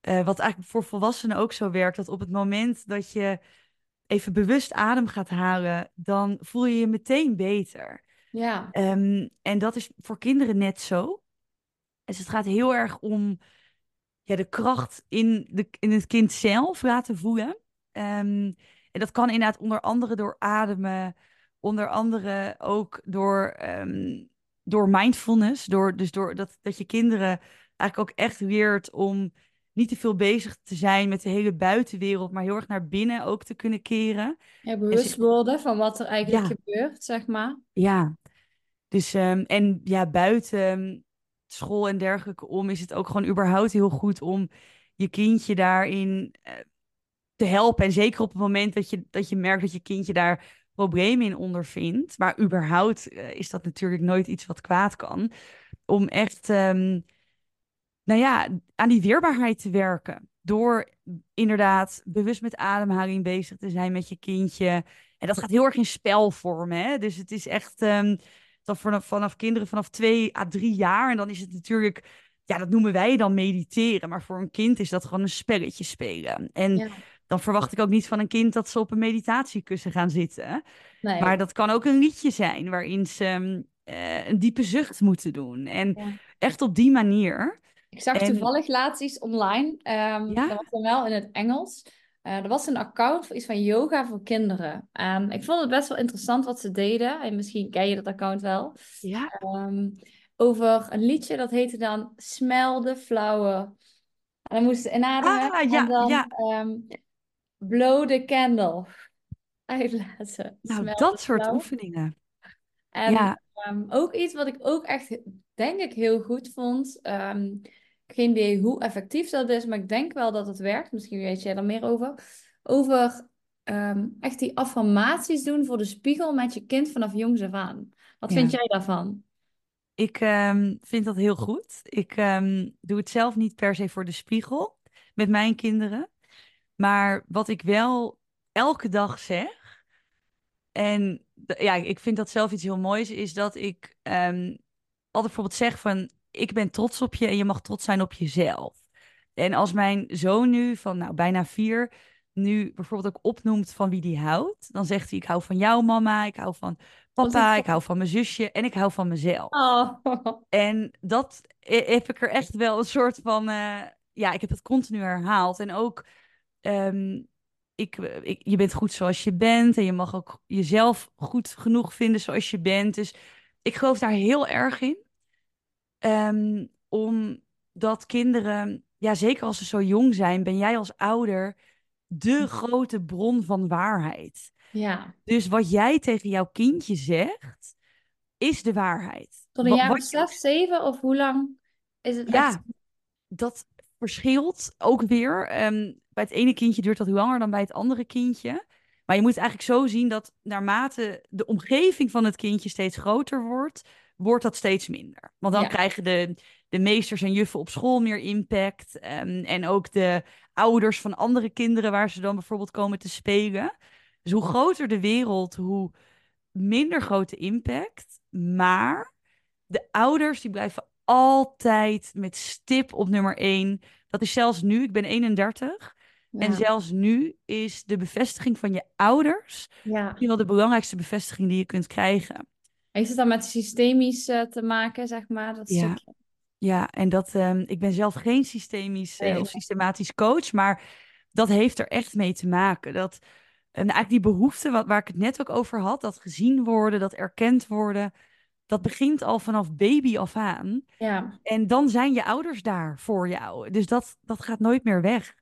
eh, wat eigenlijk voor volwassenen ook zo werkt, dat op het moment dat je even bewust adem gaat halen, dan voel je je meteen beter. Ja, Ehm, en dat is voor kinderen net zo. Dus het gaat heel erg om ja, de kracht in, de, in het kind zelf laten voelen. Ehm, en dat kan inderdaad onder andere door ademen, onder andere ook door, ehm, door mindfulness. Door, dus door dat, dat je kinderen eigenlijk ook echt leert om niet te veel bezig te zijn met de hele buitenwereld, maar heel erg naar binnen ook te kunnen keren. Ja, bewust worden van wat er eigenlijk gebeurt, zeg maar. Ja, dus ehm, en ja, buiten school en dergelijke om is het ook gewoon überhaupt heel goed om je kindje daarin uh, te helpen. En zeker op het moment dat je, dat je merkt dat je kindje daar problemen in ondervindt. Maar überhaupt uh, is dat natuurlijk nooit iets wat kwaad kan. Om echt, um, nou ja, aan die weerbaarheid te werken. Door inderdaad bewust met ademhaling bezig te zijn met je kindje. En dat gaat heel erg in spelvorm. Hè? Dus het is echt. Um, dan vanaf, vanaf kinderen vanaf twee à drie jaar. En dan is het natuurlijk, ja, dat noemen wij dan mediteren. Maar voor een kind is dat gewoon een spelletje spelen. En dan verwacht ik ook niet van een kind dat ze op een meditatiekussen gaan zitten. Nee. Maar dat kan ook een liedje zijn waarin ze uh, een diepe zucht moeten doen. En echt op die manier. Ik zag toevallig laatst iets online. Um, Dat was dan wel in het Engels. Uh, er was een account voor iets van yoga voor kinderen. En ik vond het best wel interessant wat ze deden. En misschien ken je dat account wel. Ja. Um, over een liedje dat heette dan Smell the Flower. En dan moesten ze inademen. Ah, ja, en dan ja. Um, blow the candle. Uitlaten. Nou, dat soort oefeningen. En ja. ook iets wat ik ook echt, denk ik, heel goed vond geen idee hoe effectief dat is, maar ik denk wel dat het werkt. Misschien weet jij er meer over. Over ehm, echt die affirmaties doen voor de spiegel met je kind vanaf jongs af aan. Wat vind jij daarvan? Ik um, vind dat heel goed. Ik um, doe het zelf niet per se voor de spiegel met mijn kinderen. Maar wat ik wel elke dag zeg. En ja, ik vind dat zelf iets heel moois. Is dat ik altijd bijvoorbeeld zeg van ik ben trots op je en je mag trots zijn op jezelf. En als mijn zoon nu van nou, bijna vier nu bijvoorbeeld ook opnoemt van wie die houdt, dan zegt hij: Ik hou van jou, mama, ik hou van papa, ik hou van mijn zusje en ik hou van mezelf. Oh. En dat heb ik er echt wel een soort van. Uh, ja, ik heb het continu herhaald. En ook. Um, ik, ik, je bent goed zoals je bent en je mag ook jezelf goed genoeg vinden zoals je bent. Dus ik geloof daar heel erg in. Um, omdat kinderen, ja, zeker als ze zo jong zijn, ben jij als ouder de grote bron van waarheid. Ja. Dus wat jij tegen jouw kindje zegt, is de waarheid. Tot een jaar of zes, zeven of hoe lang is het? Ja, echt? dat verschilt ook weer. Um, bij het ene kindje duurt dat langer dan bij het andere kindje. Maar je moet het eigenlijk zo zien dat naarmate de omgeving van het kindje steeds groter wordt, wordt dat steeds minder. Want dan krijgen de, de meesters en juffen op school meer impact. Um, en ook de ouders van andere kinderen waar ze dan bijvoorbeeld komen te spelen. Dus hoe groter de wereld, hoe minder grote impact. Maar de ouders die blijven altijd met stip op nummer één. Dat is zelfs nu, ik ben 31. En zelfs nu is de bevestiging van je ouders ja. misschien wel de belangrijkste bevestiging die je kunt krijgen. Heeft het dan met systemisch uh, te maken, zeg maar? Dat ja. Stukje? ja, en dat, um, ik ben zelf geen systemisch uh, of systematisch coach, maar dat heeft er echt mee te maken. Dat en eigenlijk die behoefte wat, waar ik het net ook over had, dat gezien worden, dat erkend worden, dat begint al vanaf baby af aan. Ja. En dan zijn je ouders daar voor jou. Dus dat, dat gaat nooit meer weg.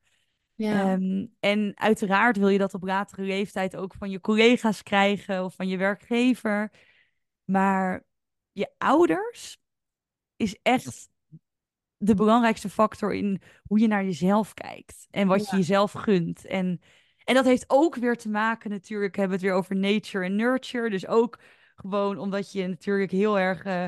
Ja. Um, en uiteraard wil je dat op latere leeftijd ook van je collega's krijgen of van je werkgever. Maar je ouders is echt de belangrijkste factor in hoe je naar jezelf kijkt en wat je jezelf gunt. En, en dat heeft ook weer te maken, natuurlijk, hebben we het weer over nature en nurture. Dus ook gewoon omdat je natuurlijk heel erg. Uh,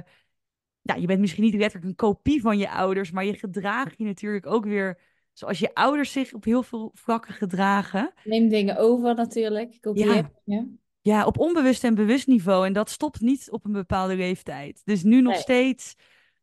nou, je bent misschien niet letterlijk een kopie van je ouders, maar je gedraagt je natuurlijk ook weer zoals je ouders zich op heel veel vlakken gedragen. Neem dingen over natuurlijk. Kopieer ja. Ja, op onbewust en bewust niveau. En dat stopt niet op een bepaalde leeftijd. Dus nu nog steeds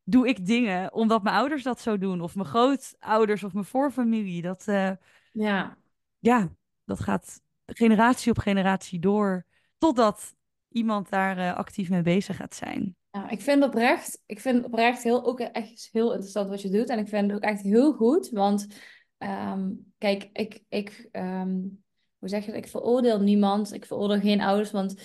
doe ik dingen omdat mijn ouders dat zo doen. Of mijn grootouders of mijn voorfamilie. Dat, uh, ja. ja, dat gaat generatie op generatie door. Totdat iemand daar uh, actief mee bezig gaat zijn. Ja, ik vind oprecht, ik vind oprecht heel, ook echt heel interessant wat je doet. En ik vind het ook echt heel goed. Want ehm, kijk, ik, ik ehm, hoe zeg je dat? Ik veroordeel niemand. Ik veroordeel geen ouders. Want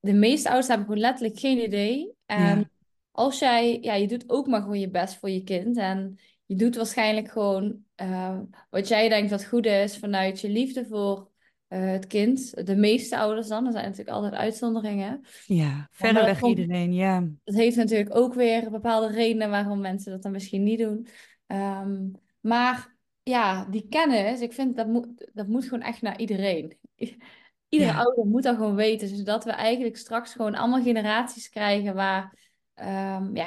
de meeste ouders hebben gewoon letterlijk geen idee. Ja, En als jij, ja, je doet ook maar gewoon je best voor je kind. En je doet waarschijnlijk gewoon eh, wat jij denkt dat goed is vanuit je liefde voor eh, het kind. De meeste ouders dan, er zijn natuurlijk altijd uitzonderingen. ja, verreweg komt, iedereen, ja. het heeft natuurlijk ook weer bepaalde redenen waarom mensen dat dan misschien niet doen. Ehm, maar ja, die kennis, ik vind dat moet, dat moet gewoon echt naar iedereen. Iedere Ja, ouder moet dat gewoon weten, zodat we eigenlijk straks gewoon allemaal generaties krijgen waar, ehm, ja,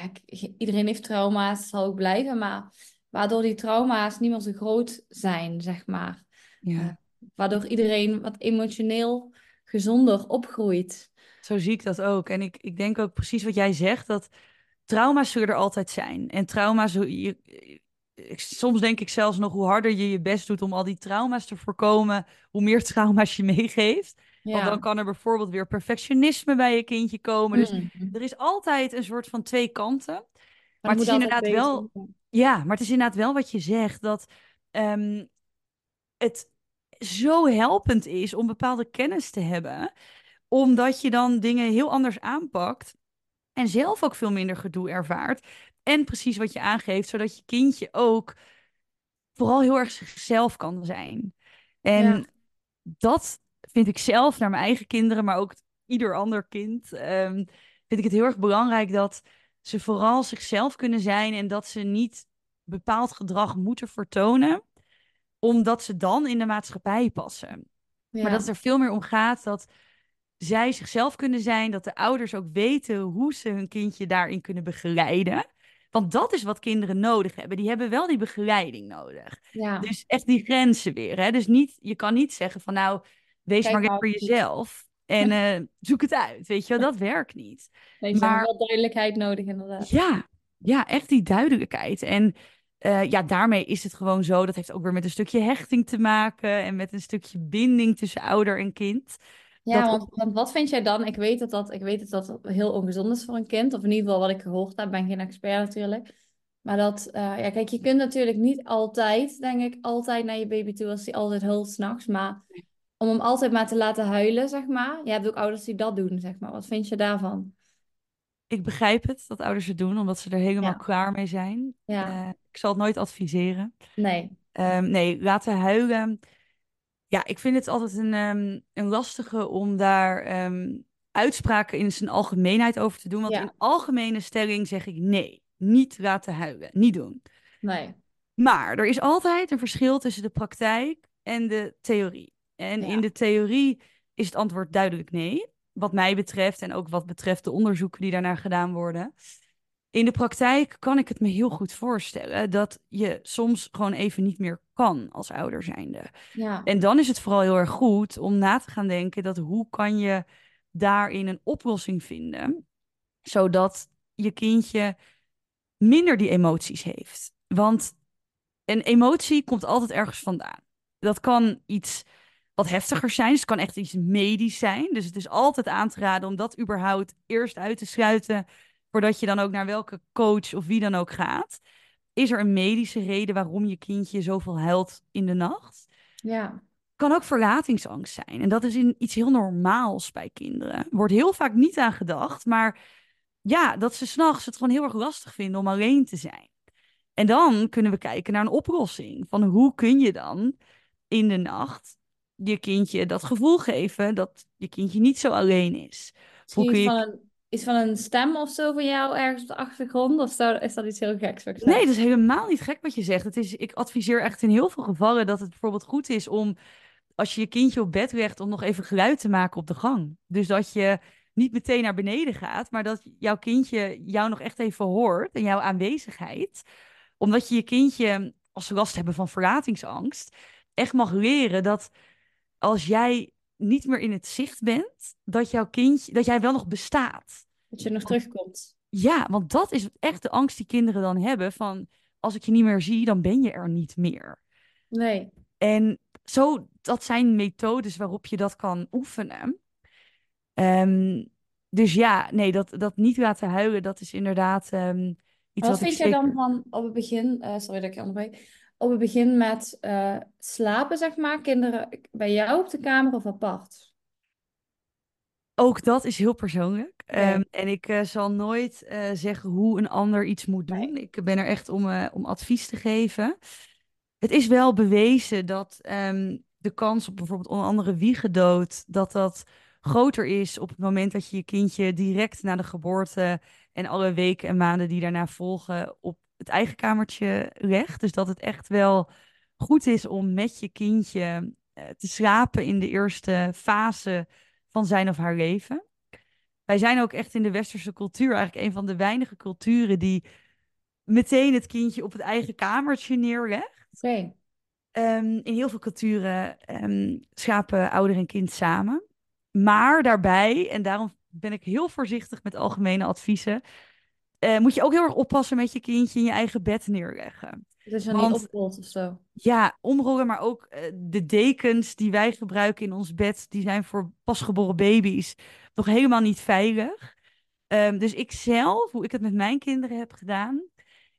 iedereen heeft trauma's, zal ook blijven, maar waardoor die trauma's niet meer zo groot zijn, zeg maar. Eh, ja. waardoor iedereen wat emotioneel gezonder opgroeit. Zo zie ik dat ook. En ik, ik denk ook precies wat jij zegt, dat trauma's zullen er altijd zijn. En trauma's, je, ik- soms denk ik zelfs nog hoe harder je je best doet om al die trauma's te voorkomen, hoe meer trauma's je meegeeft. Want dan kan er bijvoorbeeld weer perfectionisme bij je kindje komen. Dus Mm. er is altijd een soort van twee kanten. Maar Maar het is inderdaad wel, ja, maar het is inderdaad wel wat je zegt, dat ehm, het zo helpend is om bepaalde kennis te hebben, omdat je dan dingen heel anders aanpakt en zelf ook veel minder gedoe ervaart. En precies wat je aangeeft, zodat je kindje ook vooral heel erg zichzelf kan zijn. Ja, En dat vind ik zelf naar mijn eigen kinderen, maar ook ieder ander kind, ehm, vind ik het heel erg belangrijk dat ze vooral zichzelf kunnen zijn en dat ze niet bepaald gedrag moeten vertonen, omdat ze dan in de maatschappij passen. Maar dat het er veel meer om gaat dat zij zichzelf kunnen zijn, dat de ouders ook weten hoe ze hun kindje daarin kunnen begeleiden. Want dat is wat kinderen nodig hebben. Die hebben wel die begeleiding nodig. ja. Dus echt die grenzen weer. Hè? Dus niet, je kan niet zeggen van nou, wees Kijk maar goed. jezelf en eh, zoek het uit. Weet je wel, dat werkt niet. Nee, hebben Maar wel duidelijkheid nodig, inderdaad. ja, ja, echt die duidelijkheid. En eh, ja, daarmee is het gewoon zo. Dat heeft ook weer met een stukje hechting te maken en met een stukje binding tussen ouder en kind. Ja, Dat want, want wat vind jij dan? Ik weet dat dat, ik weet dat dat heel ongezond is voor een kind. Of in ieder geval wat ik gehoord heb. Ben geen expert natuurlijk. Maar dat, eh, ja, kijk, je kunt natuurlijk niet altijd, denk ik, altijd naar je baby toe als hij altijd huilt s'nachts. Maar om hem altijd maar te laten huilen, zeg maar. Je hebt ook ouders die dat doen, zeg maar. Wat vind je daarvan? ik begrijp het dat ouders het doen, omdat ze er helemaal Ja, klaar mee zijn. ja, Eh, ik zal het nooit adviseren. nee. Ehm, nee, laten huilen. Ja, ik vind het altijd een, ehm, een lastige om daar ehm, uitspraken in zijn algemeenheid over te doen. Want in algemene stelling zeg ik nee, niet laten huilen, niet doen. nee. Maar er is altijd een verschil tussen de praktijk en de theorie. En in de theorie is het antwoord duidelijk nee, wat mij betreft en ook wat betreft de onderzoeken die daarnaar gedaan worden. In de praktijk kan ik het me heel goed voorstellen dat je soms gewoon even niet meer kan als ouder zijnde. ja, En dan is het vooral heel erg goed om na te gaan denken dat hoe kan je daarin een oplossing vinden, zodat je kindje minder die emoties heeft. Want een emotie komt altijd ergens vandaan. Dat kan iets wat heftiger zijn, dus het kan echt iets medisch zijn. Dus het is altijd aan te raden om dat überhaupt eerst uit te sluiten, voordat je dan ook naar welke coach of wie dan ook gaat. Is er een medische reden waarom je kindje zoveel huilt in de nacht? ja, kan ook verlatingsangst zijn. En dat is in, iets heel normaals bij kinderen. Wordt heel vaak niet aan gedacht, maar ja, dat ze s'nachts het gewoon heel erg lastig vinden om alleen te zijn. En dan kunnen we kijken naar een oplossing. Van hoe kun je dan in de nacht je kindje dat gevoel geven dat je kindje niet zo alleen is? Hoe kun je van een, iets van een stem of zo van jou ergens op de achtergrond? Of zou, is dat iets heel geks wat Nee, dat is helemaal niet gek wat je zegt. Het is, ik adviseer echt in heel veel gevallen dat het bijvoorbeeld goed is om, als je je kindje op bed legt, om nog even geluid te maken op de gang. Dus dat je niet meteen naar beneden gaat, maar dat jouw kindje jou nog echt even hoort en jouw aanwezigheid. Omdat je je kindje, als ze last hebben van verlatingsangst, echt mag leren dat als jij niet meer in het zicht bent, dat jouw kindje, dat jij wel nog bestaat. Dat je nog terugkomt. Ja, want dat is echt de angst die kinderen dan hebben van als ik je niet meer zie, dan ben je er niet meer. Nee. En zo, dat zijn methodes waarop je dat kan oefenen. Ehm, dus ja, nee, dat, dat niet laten huilen, dat is inderdaad ehm, iets Wat wat ik vind jij dan van op het begin, eh, sorry dat ik je onderbreek, op het begin met eh, slapen, zeg maar, kinderen bij jou op de kamer of apart? Ook dat is heel persoonlijk. Ehm, en ik eh, zal nooit eh, zeggen hoe een ander iets moet doen. nee. Ik ben er echt om, om advies te geven. Het is wel bewezen dat ehm, de kans op bijvoorbeeld onder andere wiegedood, dat dat groter is op het moment dat je je kindje direct na de geboorte en alle weken en maanden die daarna volgen op het eigen kamertje legt. Dus dat het echt wel goed is om met je kindje eh, te slapen in de eerste fase van zijn of haar leven. Wij zijn ook echt in de westerse cultuur eigenlijk een van de weinige culturen die meteen het kindje op het eigen kamertje neerlegt. Ehm, in heel veel culturen ehm, slapen ouder en kind samen. Maar daarbij, en daarom ben ik heel voorzichtig met algemene adviezen, eh, moet je ook heel erg oppassen met je kindje in je eigen bed neerleggen. dus niet Want oprolt of zo. ja, omrollen, maar ook eh, de dekens die wij gebruiken in ons bed, die zijn voor pasgeboren baby's nog helemaal niet veilig. Ehm, dus ik zelf, hoe ik het met mijn kinderen heb gedaan,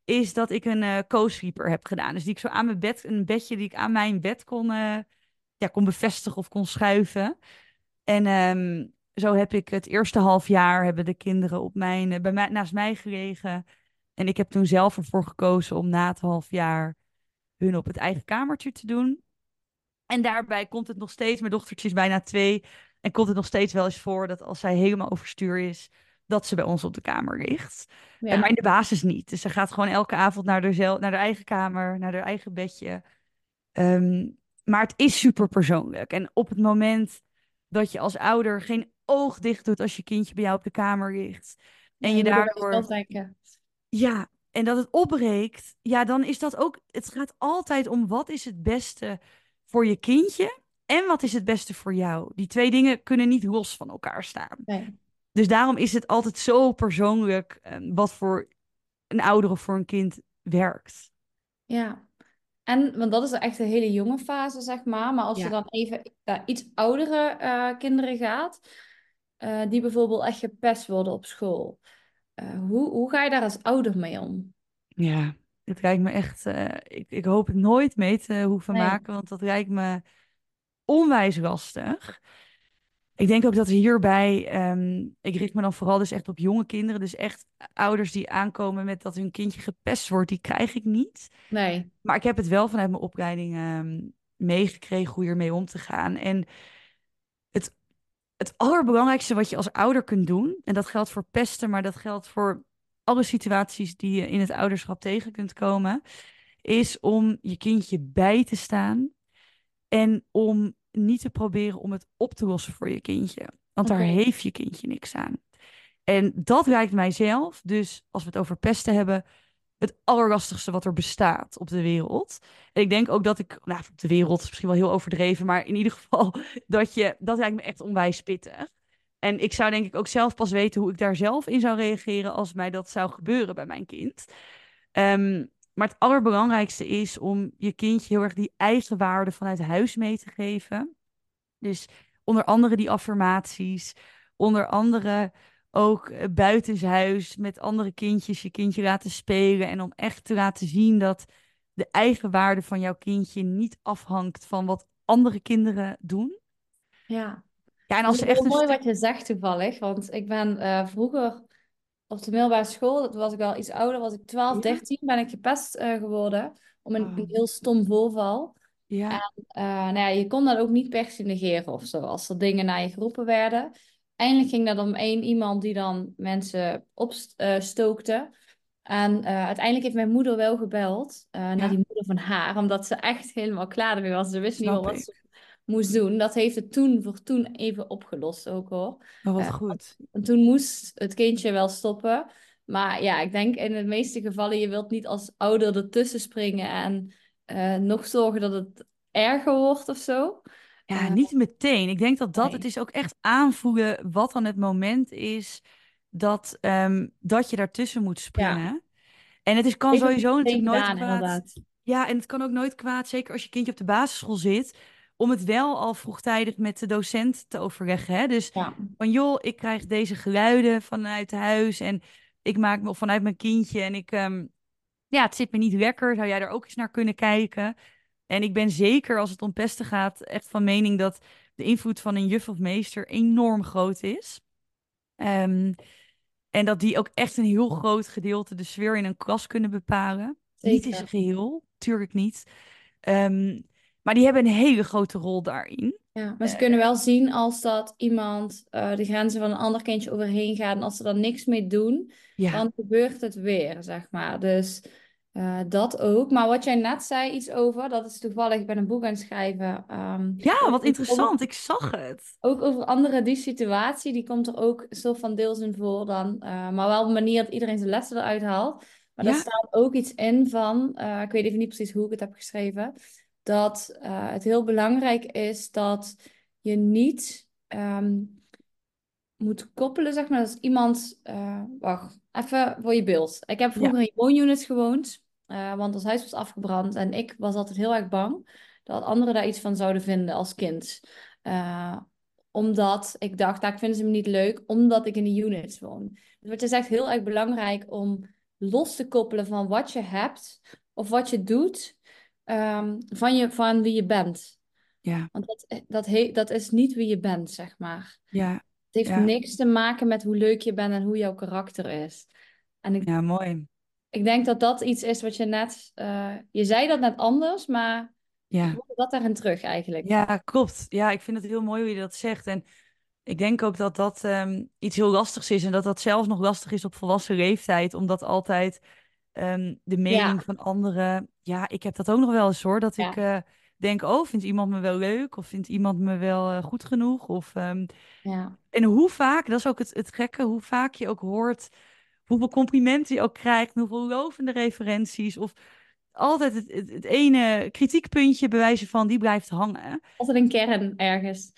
is dat ik een eh co-sleeper heb gedaan. Dus die ik zo aan mijn bed, een bedje die ik aan mijn bed kon, ja, kon bevestigen of kon schuiven. En ehm, zo heb ik het eerste half jaar hebben de kinderen op mijn, eh, bij mij, naast mij gelegen. En ik heb toen zelf ervoor gekozen om na het half jaar hun op het eigen kamertje te doen. En daarbij komt het nog steeds, mijn dochtertje is bijna twee, en komt het nog steeds wel eens voor dat als zij helemaal overstuur is, dat ze bij ons op de kamer ligt. En maar Ja, in de basis niet. Dus ze gaat gewoon elke avond naar haar, naar haar eigen kamer, naar haar eigen bedje. Ehm, maar het is super persoonlijk. En op het moment dat je als ouder geen oog dicht doet als je kindje bij jou op de kamer ligt. En ja je daardoor ja, en dat het opbreekt, ja, dan is dat ook. Het gaat altijd om wat is het beste voor je kindje en wat is het beste voor jou. Die twee dingen kunnen niet los van elkaar staan. Nee. Dus daarom is het altijd zo persoonlijk eh, wat voor een ouder of voor een kind werkt. Ja, en want dat is echt een hele jonge fase, zeg maar. Maar als je dan even naar iets oudere eh, kinderen gaat, eh, die bijvoorbeeld echt gepest worden op school. eh, hoe, hoe ga je daar als ouder mee om? Ja, het lijkt me echt. eh, ik, ik hoop het nooit mee te hoeven Nee. maken, want dat lijkt me onwijs lastig. Ik denk ook dat hierbij, ehm, ik richt me dan vooral dus echt op jonge kinderen. Dus echt ouders die aankomen met dat hun kindje gepest wordt, die krijg ik niet. Nee. Maar ik heb het wel vanuit mijn opleiding ehm, meegekregen hoe hiermee om te gaan. En het allerbelangrijkste wat je als ouder kunt doen, en dat geldt voor pesten, maar dat geldt voor alle situaties die je in het ouderschap tegen kunt komen, is om je kindje bij te staan en om niet te proberen om het op te lossen voor je kindje. Want daar heeft je kindje niks aan. En dat lijkt mijzelf, dus als we het over pesten hebben, het allerlastigste wat er bestaat op de wereld. En ik denk ook dat ik, nou, op de wereld is misschien wel heel overdreven, maar in ieder geval dat je, dat lijkt me echt onwijs pittig. En ik zou denk ik ook zelf pas weten hoe ik daar zelf in zou reageren als mij dat zou gebeuren bij mijn kind. Ehm, maar het allerbelangrijkste is om je kindje heel erg die eigen waarde vanuit huis mee te geven. Dus onder andere die affirmaties, onder andere ook eh, buitenshuis met andere kindjes je kindje laten spelen. En om echt te laten zien dat de eigen waarde van jouw kindje niet afhangt van wat andere kinderen doen. Ja. Ja, en Dat als is ze wel echt een mooi wat je zegt toevallig, want ik ben eh, vroeger op de middelbare school, dat was ik wel iets ouder, was ik 12, Ja? 13, ben ik gepest eh, geworden om een, een Oh, heel stom voorval. ja, Eh, nou ja, je kon dat ook niet per se negeren of zo, als er dingen naar je geroepen werden. Eindelijk ging dat om één iemand die dan mensen opstookte. En eh, uiteindelijk heeft mijn moeder wel gebeld eh, naar ja, die moeder van haar, omdat ze echt helemaal klaar ermee was. Ze wist niet meer wat ze moest doen. Dat heeft het toen voor toen even opgelost ook hoor. Maar wat Eh, goed. en toen moest het kindje wel stoppen. Maar ja, ik denk in de meeste gevallen, je wilt niet als ouder ertussen springen en eh, nog zorgen dat het erger wordt of zo. Ja, niet meteen. Ik denk dat dat, het is ook echt aanvoelen wat dan het moment is dat, ehm, dat je daartussen moet Ja, springen. En het is, kan sowieso natuurlijk nooit gedaan kwaad. inderdaad. Ja, en het kan ook nooit kwaad, zeker als je kindje op de basisschool zit, om het wel al vroegtijdig met de docent te overleggen. Hè? Dus Ja, van joh, ik krijg deze geluiden vanuit huis en ik maak me vanuit mijn kindje en ik, ehm, ja, het zit me niet lekker. Zou jij er ook eens naar kunnen kijken? En ik ben zeker als het om pesten gaat, echt van mening dat de invloed van een juf of meester enorm groot is. Ehm, en dat die ook echt een heel groot gedeelte de sfeer in een klas kunnen bepalen. Niet in zijn geheel, tuurlijk niet. Ehm, maar die hebben een hele grote rol daarin. Ja, maar ze Eh, kunnen wel zien als dat iemand eh, de grenzen van een ander kindje overheen gaat en als ze er niks mee doen, ja, dan gebeurt het weer, zeg maar. Dus eh, dat ook. Maar wat jij net zei, iets over, dat is toevallig, ik ben een boek aan het schrijven. ehm, ja, wat over, interessant. Ik zag het. ook over anderen, die situatie, die komt er ook een soort van deels in voor dan. eh, maar wel op een manier dat iedereen zijn lessen eruit haalt. Maar daar Ja, staat ook iets in van, eh, ik weet even niet precies hoe ik het heb geschreven, dat het heel belangrijk is dat je niet ehm, moet koppelen, zeg maar, dat iemand... wacht, even voor je beeld. Ik heb ja, vroeger in woonunits gewoond, eh, want ons huis was afgebrand en ik was altijd heel erg bang dat anderen daar iets van zouden vinden als kind. Eh, omdat ik dacht, daar vinden ze me niet leuk, omdat ik in de units woon. Dus het is echt heel erg belangrijk om los te koppelen van wat je hebt of wat je doet, ehm, van, je, van wie je bent. ja, Want dat, dat, he, dat is niet wie je bent, zeg maar. ja, Het heeft ja, niks te maken met hoe leuk je bent en hoe jouw karakter is. En ik, ja, mooi. Ik denk dat dat iets is wat je net... eh, je zei dat net anders, maar Ja, dat daarin terug eigenlijk. ja, klopt. Ja, ik vind het heel mooi hoe je dat zegt. En ik denk ook dat dat ehm, iets heel lastigs is en dat dat zelfs nog lastig is op volwassen leeftijd, omdat altijd ehm, de mening Ja, van anderen. Ja, ik heb dat ook nog wel eens hoor. Dat ik eh, denk, oh, vindt iemand me wel leuk? Of vindt iemand me wel eh, goed genoeg? Of, ehm, ja. en hoe vaak, dat is ook het, het gekke, hoe vaak je ook hoort, hoeveel complimenten je ook krijgt, hoeveel lovende referenties. Of altijd het, het, het ene kritiekpuntje bewijzen van, die blijft hangen. Altijd een kern ergens.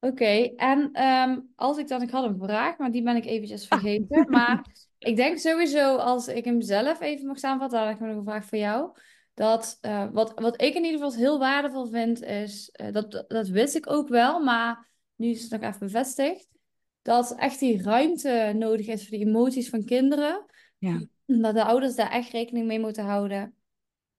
Oké, en ehm, als ik dan... Ik had een vraag, maar die ben ik eventjes Ah, vergeten. Maar ik denk sowieso, als ik hem zelf even mag samenvatten, dan heb ik nog een vraag voor jou. Dat, eh, wat, wat ik in ieder geval heel waardevol vind, is... eh, dat, dat wist ik ook wel, maar nu is het nog even bevestigd. Dat echt die ruimte nodig is voor de emoties van kinderen. ja, Dat de ouders daar echt rekening mee moeten houden.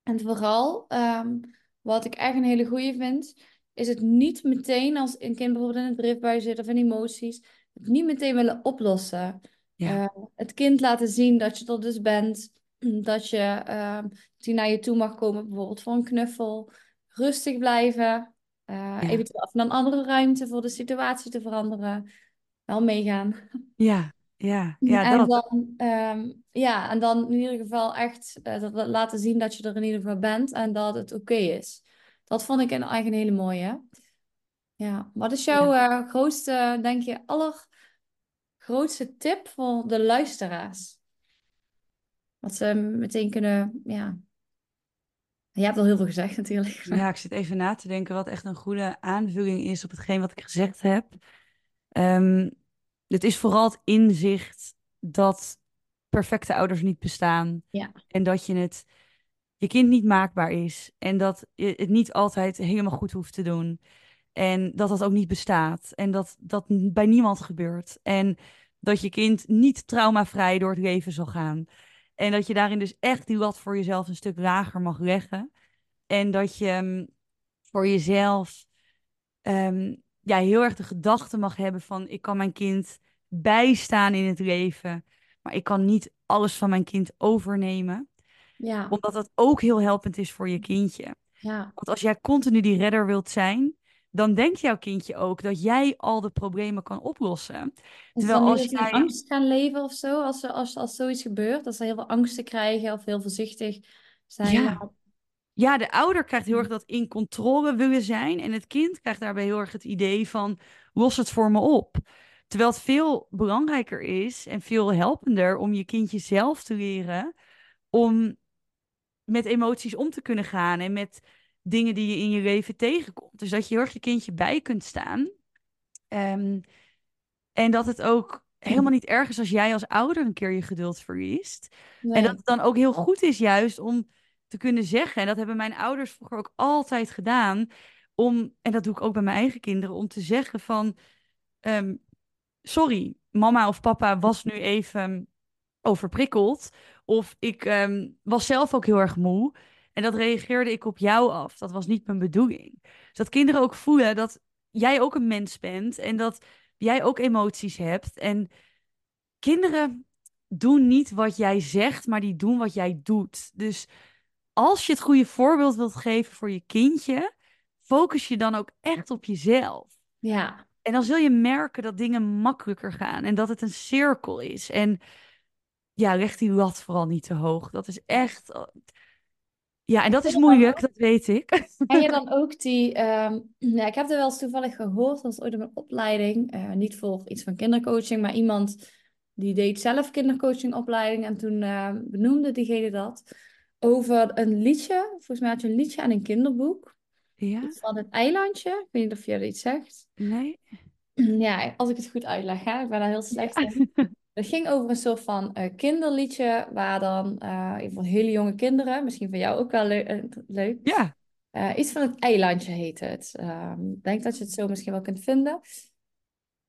En vooral, ehm, wat ik echt een hele goeie vind, is het niet meteen als een kind bijvoorbeeld in een driftbui zit of in emoties, het niet meteen willen oplossen. ja, Eh, het kind laten zien dat je er dus bent, dat je ehm, hij naar je toe mag komen, bijvoorbeeld voor een knuffel. Rustig blijven, ja, eventueel even naar een andere ruimte voor de situatie te veranderen. Wel meegaan. ja, ja, ja, En dat. dan, ehm, ja, en dan in ieder geval echt eh, dat, dat laten zien dat je er in ieder geval bent en dat het oké is. Dat vond ik een, eigenlijk een hele mooie. Ja, wat is jouw Ja. eh, grootste, denk je, allergrootste tip voor de luisteraars? Wat ze meteen kunnen, ja. Je hebt al heel veel gezegd natuurlijk. Ja, ik zit even na te denken wat echt een goede aanvulling is op hetgeen wat ik gezegd heb. Ehm, het is vooral het inzicht dat perfecte ouders niet bestaan. Ja, En dat je het, je kind niet maakbaar is. En dat je het niet altijd helemaal goed hoeft te doen. En dat dat ook niet bestaat. En dat dat bij niemand gebeurt. En dat je kind niet traumavrij door het leven zal gaan. En dat je daarin dus echt die lat voor jezelf een stuk lager mag leggen. En dat je mm, voor jezelf ehm, ja, heel erg de gedachte mag hebben van ik kan mijn kind bijstaan in het leven, maar ik kan niet alles van mijn kind overnemen, ja, omdat dat ook heel helpend is voor je kindje. ja. Want als jij continu die redder wilt zijn, dan denkt jouw kindje ook dat jij al de problemen kan oplossen. Terwijl als jij angst gaan leven of zo, als, ze- als, als zoiets gebeurt? Dat ze heel veel angsten krijgen of heel voorzichtig zijn? ja, Ja, de ouder krijgt heel erg Ja. dat in controle willen zijn. En het kind krijgt daarbij heel erg het idee van, los het voor me op. Terwijl het veel belangrijker is en veel helpender om je kindje zelf te leren om met emoties om te kunnen gaan en met dingen die je in je leven tegenkomt. Dus dat je heel erg je kindje bij kunt staan. Ehm, en dat het ook helemaal niet erg is als jij als ouder een keer je geduld verliest. En dat het dan ook heel goed is juist om te kunnen zeggen, en dat hebben mijn ouders vroeger ook altijd gedaan, om, en dat doe ik ook bij mijn eigen kinderen, om te zeggen van, ehm, sorry, mama of papa was nu even overprikkeld. Of ik ehm, was zelf ook heel erg moe. En dat reageerde ik op jou af. Dat was niet mijn bedoeling. Dus dat kinderen ook voelen dat jij ook een mens bent en dat jij ook emoties hebt. En kinderen doen niet wat jij zegt, maar die doen wat jij doet. Dus als je het goede voorbeeld wilt geven voor je kindje, focus je dan ook echt op jezelf. Ja. En dan zul je merken dat dingen makkelijker gaan en dat het een cirkel is. En ja, leg die lat vooral niet te hoog. Dat is echt. Ja, en dat is moeilijk, dat weet ik. En je dan ook die, ehm, ja, ik heb er wel eens toevallig gehoord, dat was ooit op een opleiding, uh, niet voor iets van kindercoaching, maar iemand die deed zelf kindercoachingopleiding en toen uh, benoemde diegene dat over een liedje, volgens mij had je een liedje aan een kinderboek, ja? van het eilandje, ik weet niet of je dat iets zegt. Nee. Ja, als ik het goed uitleg, hè? ik ben daar heel slecht in. Het ging over een soort van uh, kinderliedje, waar dan uh, van hele jonge kinderen, misschien van jou ook wel le uh, leuk. Ja. iets van het eilandje heet het. Um, ik denk dat je het zo misschien wel kunt vinden.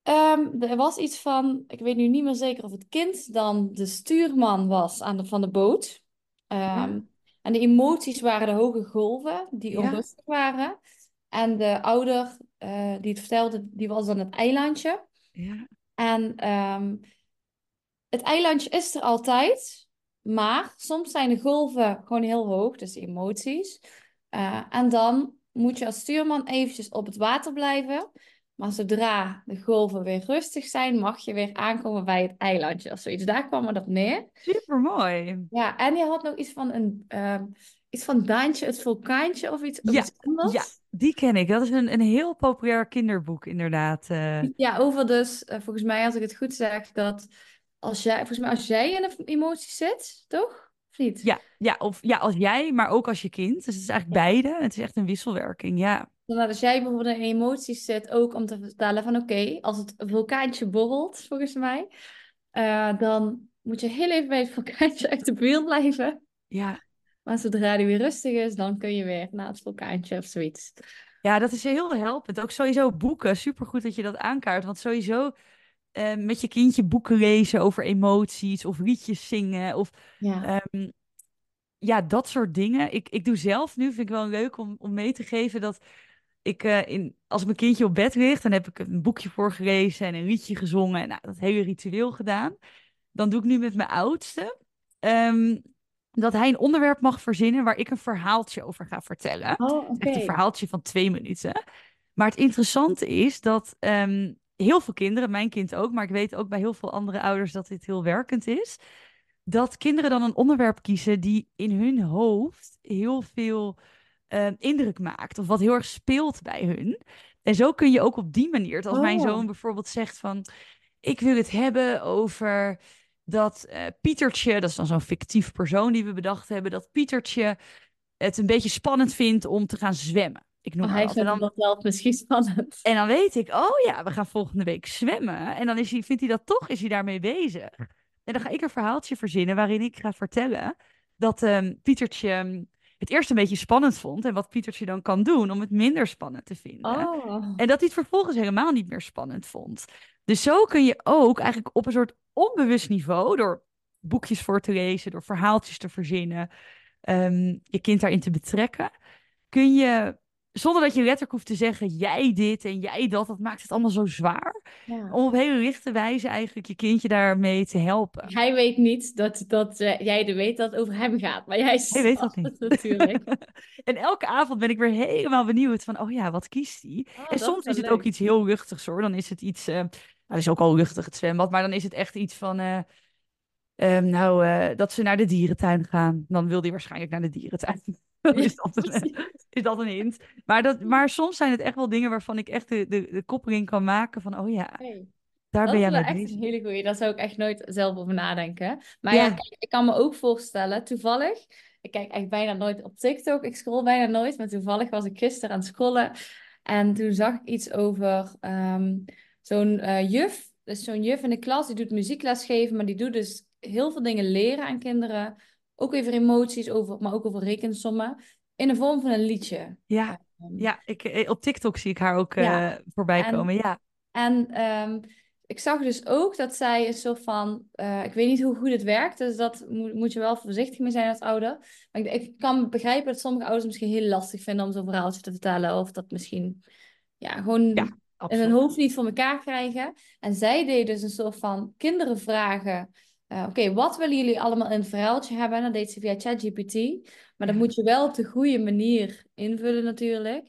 Um, er was iets van, ik weet nu niet meer zeker of het kind dan de stuurman was aan de, van de boot. Um, ja. En de emoties waren de hoge golven, die Ja. onrustig waren. En de ouder die het vertelde, die was dan het eilandje. Ja. En ehm, het eilandje is er altijd, maar soms zijn de golven gewoon heel hoog, dus emoties. Uh, en dan moet je als stuurman eventjes op het water blijven. Maar zodra de golven weer rustig zijn, mag je weer aankomen bij het eilandje of zoiets. Daar kwam het op neer. Super mooi. Ja, en je had nog iets van een uh, iets van Daantje, het vulkaantje of iets, of Ja, iets anders. Ja, die ken ik. Dat is een, een heel populair kinderboek, inderdaad. eh. Ja, over dus, uh, volgens mij, als ik het goed zeg, dat als jij, volgens mij, als jij in een emotie zit, toch? Of niet? Ja, ja, of ja, als jij, maar ook als je kind. Dus het is eigenlijk beide. Het is echt een wisselwerking, ja. Nou, als jij bijvoorbeeld in emoties zit, ook om te vertellen van oké, als het vulkaantje borrelt, volgens mij, uh, dan moet je heel even bij het vulkaantje uit de buurt blijven. Ja. Maar zodra die weer rustig is, dan kun je weer naar het vulkaantje of zoiets. Ja, dat is heel helpend. Ook sowieso boeken. Supergoed dat je dat aankaart. Want sowieso uh, met je kindje boeken lezen over emoties of liedjes zingen of Ja. um, ja, dat soort dingen. Ik, ik doe zelf nu, vind ik wel leuk om, om mee te geven dat ik uh, in, als mijn kindje op bed ligt, dan heb ik een boekje voor gelezen en een liedje gezongen en nou, dat hele ritueel gedaan. Dan doe ik nu met mijn oudste um, dat hij een onderwerp mag verzinnen waar ik een verhaaltje over ga vertellen. Oh, okay. Echt een verhaaltje van twee minuten. Maar het interessante is dat um, heel veel kinderen, mijn kind ook, maar ik weet ook bij heel veel andere ouders dat dit heel werkend is, dat kinderen dan een onderwerp kiezen die in hun hoofd heel veel uh, indruk maakt of wat heel erg speelt bij hun. En zo kun je ook op die manier, als oh. mijn zoon bijvoorbeeld zegt van, ik wil het hebben over dat uh, Pietertje, dat is dan zo'n fictief persoon die we bedacht hebben, dat Pietertje het een beetje spannend vindt om te gaan zwemmen. Ik noem oh, hij vindt dan, dat wel misschien spannend. en dan weet ik, oh ja, we gaan volgende week zwemmen. En dan is hij, vindt hij dat toch, is hij daarmee bezig. En dan ga ik een verhaaltje verzinnen waarin ik ga vertellen dat um, Pietertje het eerst een beetje spannend vond. En wat Pietertje dan kan doen om het minder spannend te vinden. Oh. En dat hij het vervolgens helemaal niet meer spannend vond. Dus zo kun je ook eigenlijk op een soort onbewust niveau, door boekjes voor te lezen, door verhaaltjes te verzinnen, um, je kind daarin te betrekken, kun je, zonder dat je letterlijk hoeft te zeggen, jij dit en jij dat, dat maakt het allemaal zo zwaar, Ja. om op hele lichte wijze eigenlijk je kindje daarmee te helpen. Hij weet niet dat, dat uh, jij er weet dat het over hem gaat, maar jij Hij weet dat niet. natuurlijk. en elke avond ben ik weer helemaal benieuwd van, oh ja, wat kiest hij? Oh, en soms is het ook iets heel luchtigs hoor. Dan is het iets, uh, nou, dat is ook al luchtig het zwembad, maar dan is het echt iets van, uh, um, nou, dat ze naar de dierentuin gaan. Dan wil hij waarschijnlijk naar de dierentuin. Is dat, een, is dat een hint. Maar, dat, maar soms zijn het echt wel dingen waarvan ik echt de, de, de koppeling kan maken van, oh ja, Hey. daar Dat ben is jij mee echt bezig. een hele goeie. Daar zou ik echt nooit zelf over nadenken. Maar Ja. ja, kijk, ik kan me ook voorstellen, toevallig. Ik kijk echt bijna nooit op TikTok. Ik scroll bijna nooit. Maar toevallig was ik gisteren aan het scrollen. En toen zag ik iets over ehm, zo'n eh, juf. Dus zo'n juf in de klas, die doet muziekles geven. Maar die doet dus heel veel dingen leren aan kinderen. Ook over emoties, over, maar ook over rekensommen. In de vorm van een liedje. Ja, ja ik, eh, op TikTok zie ik haar ook Ja. eh, voorbij En komen. Ja, En ehm, ik zag dus ook dat zij een soort van, eh, ik weet niet hoe goed het werkt, dus dat moet, moet je wel voorzichtig mee zijn als ouder. Maar ik, ik kan begrijpen dat sommige ouders misschien heel lastig vinden om zo'n verhaaltje te vertellen, of dat misschien ja, gewoon ja, in hun hoofd niet voor elkaar krijgen. En zij deed dus een soort van kinderen vragen. Eh, Oké, wat willen jullie allemaal in een verhaaltje hebben? En dat deed ze via ChatGPT. Maar dat moet je wel op de goede manier invullen natuurlijk.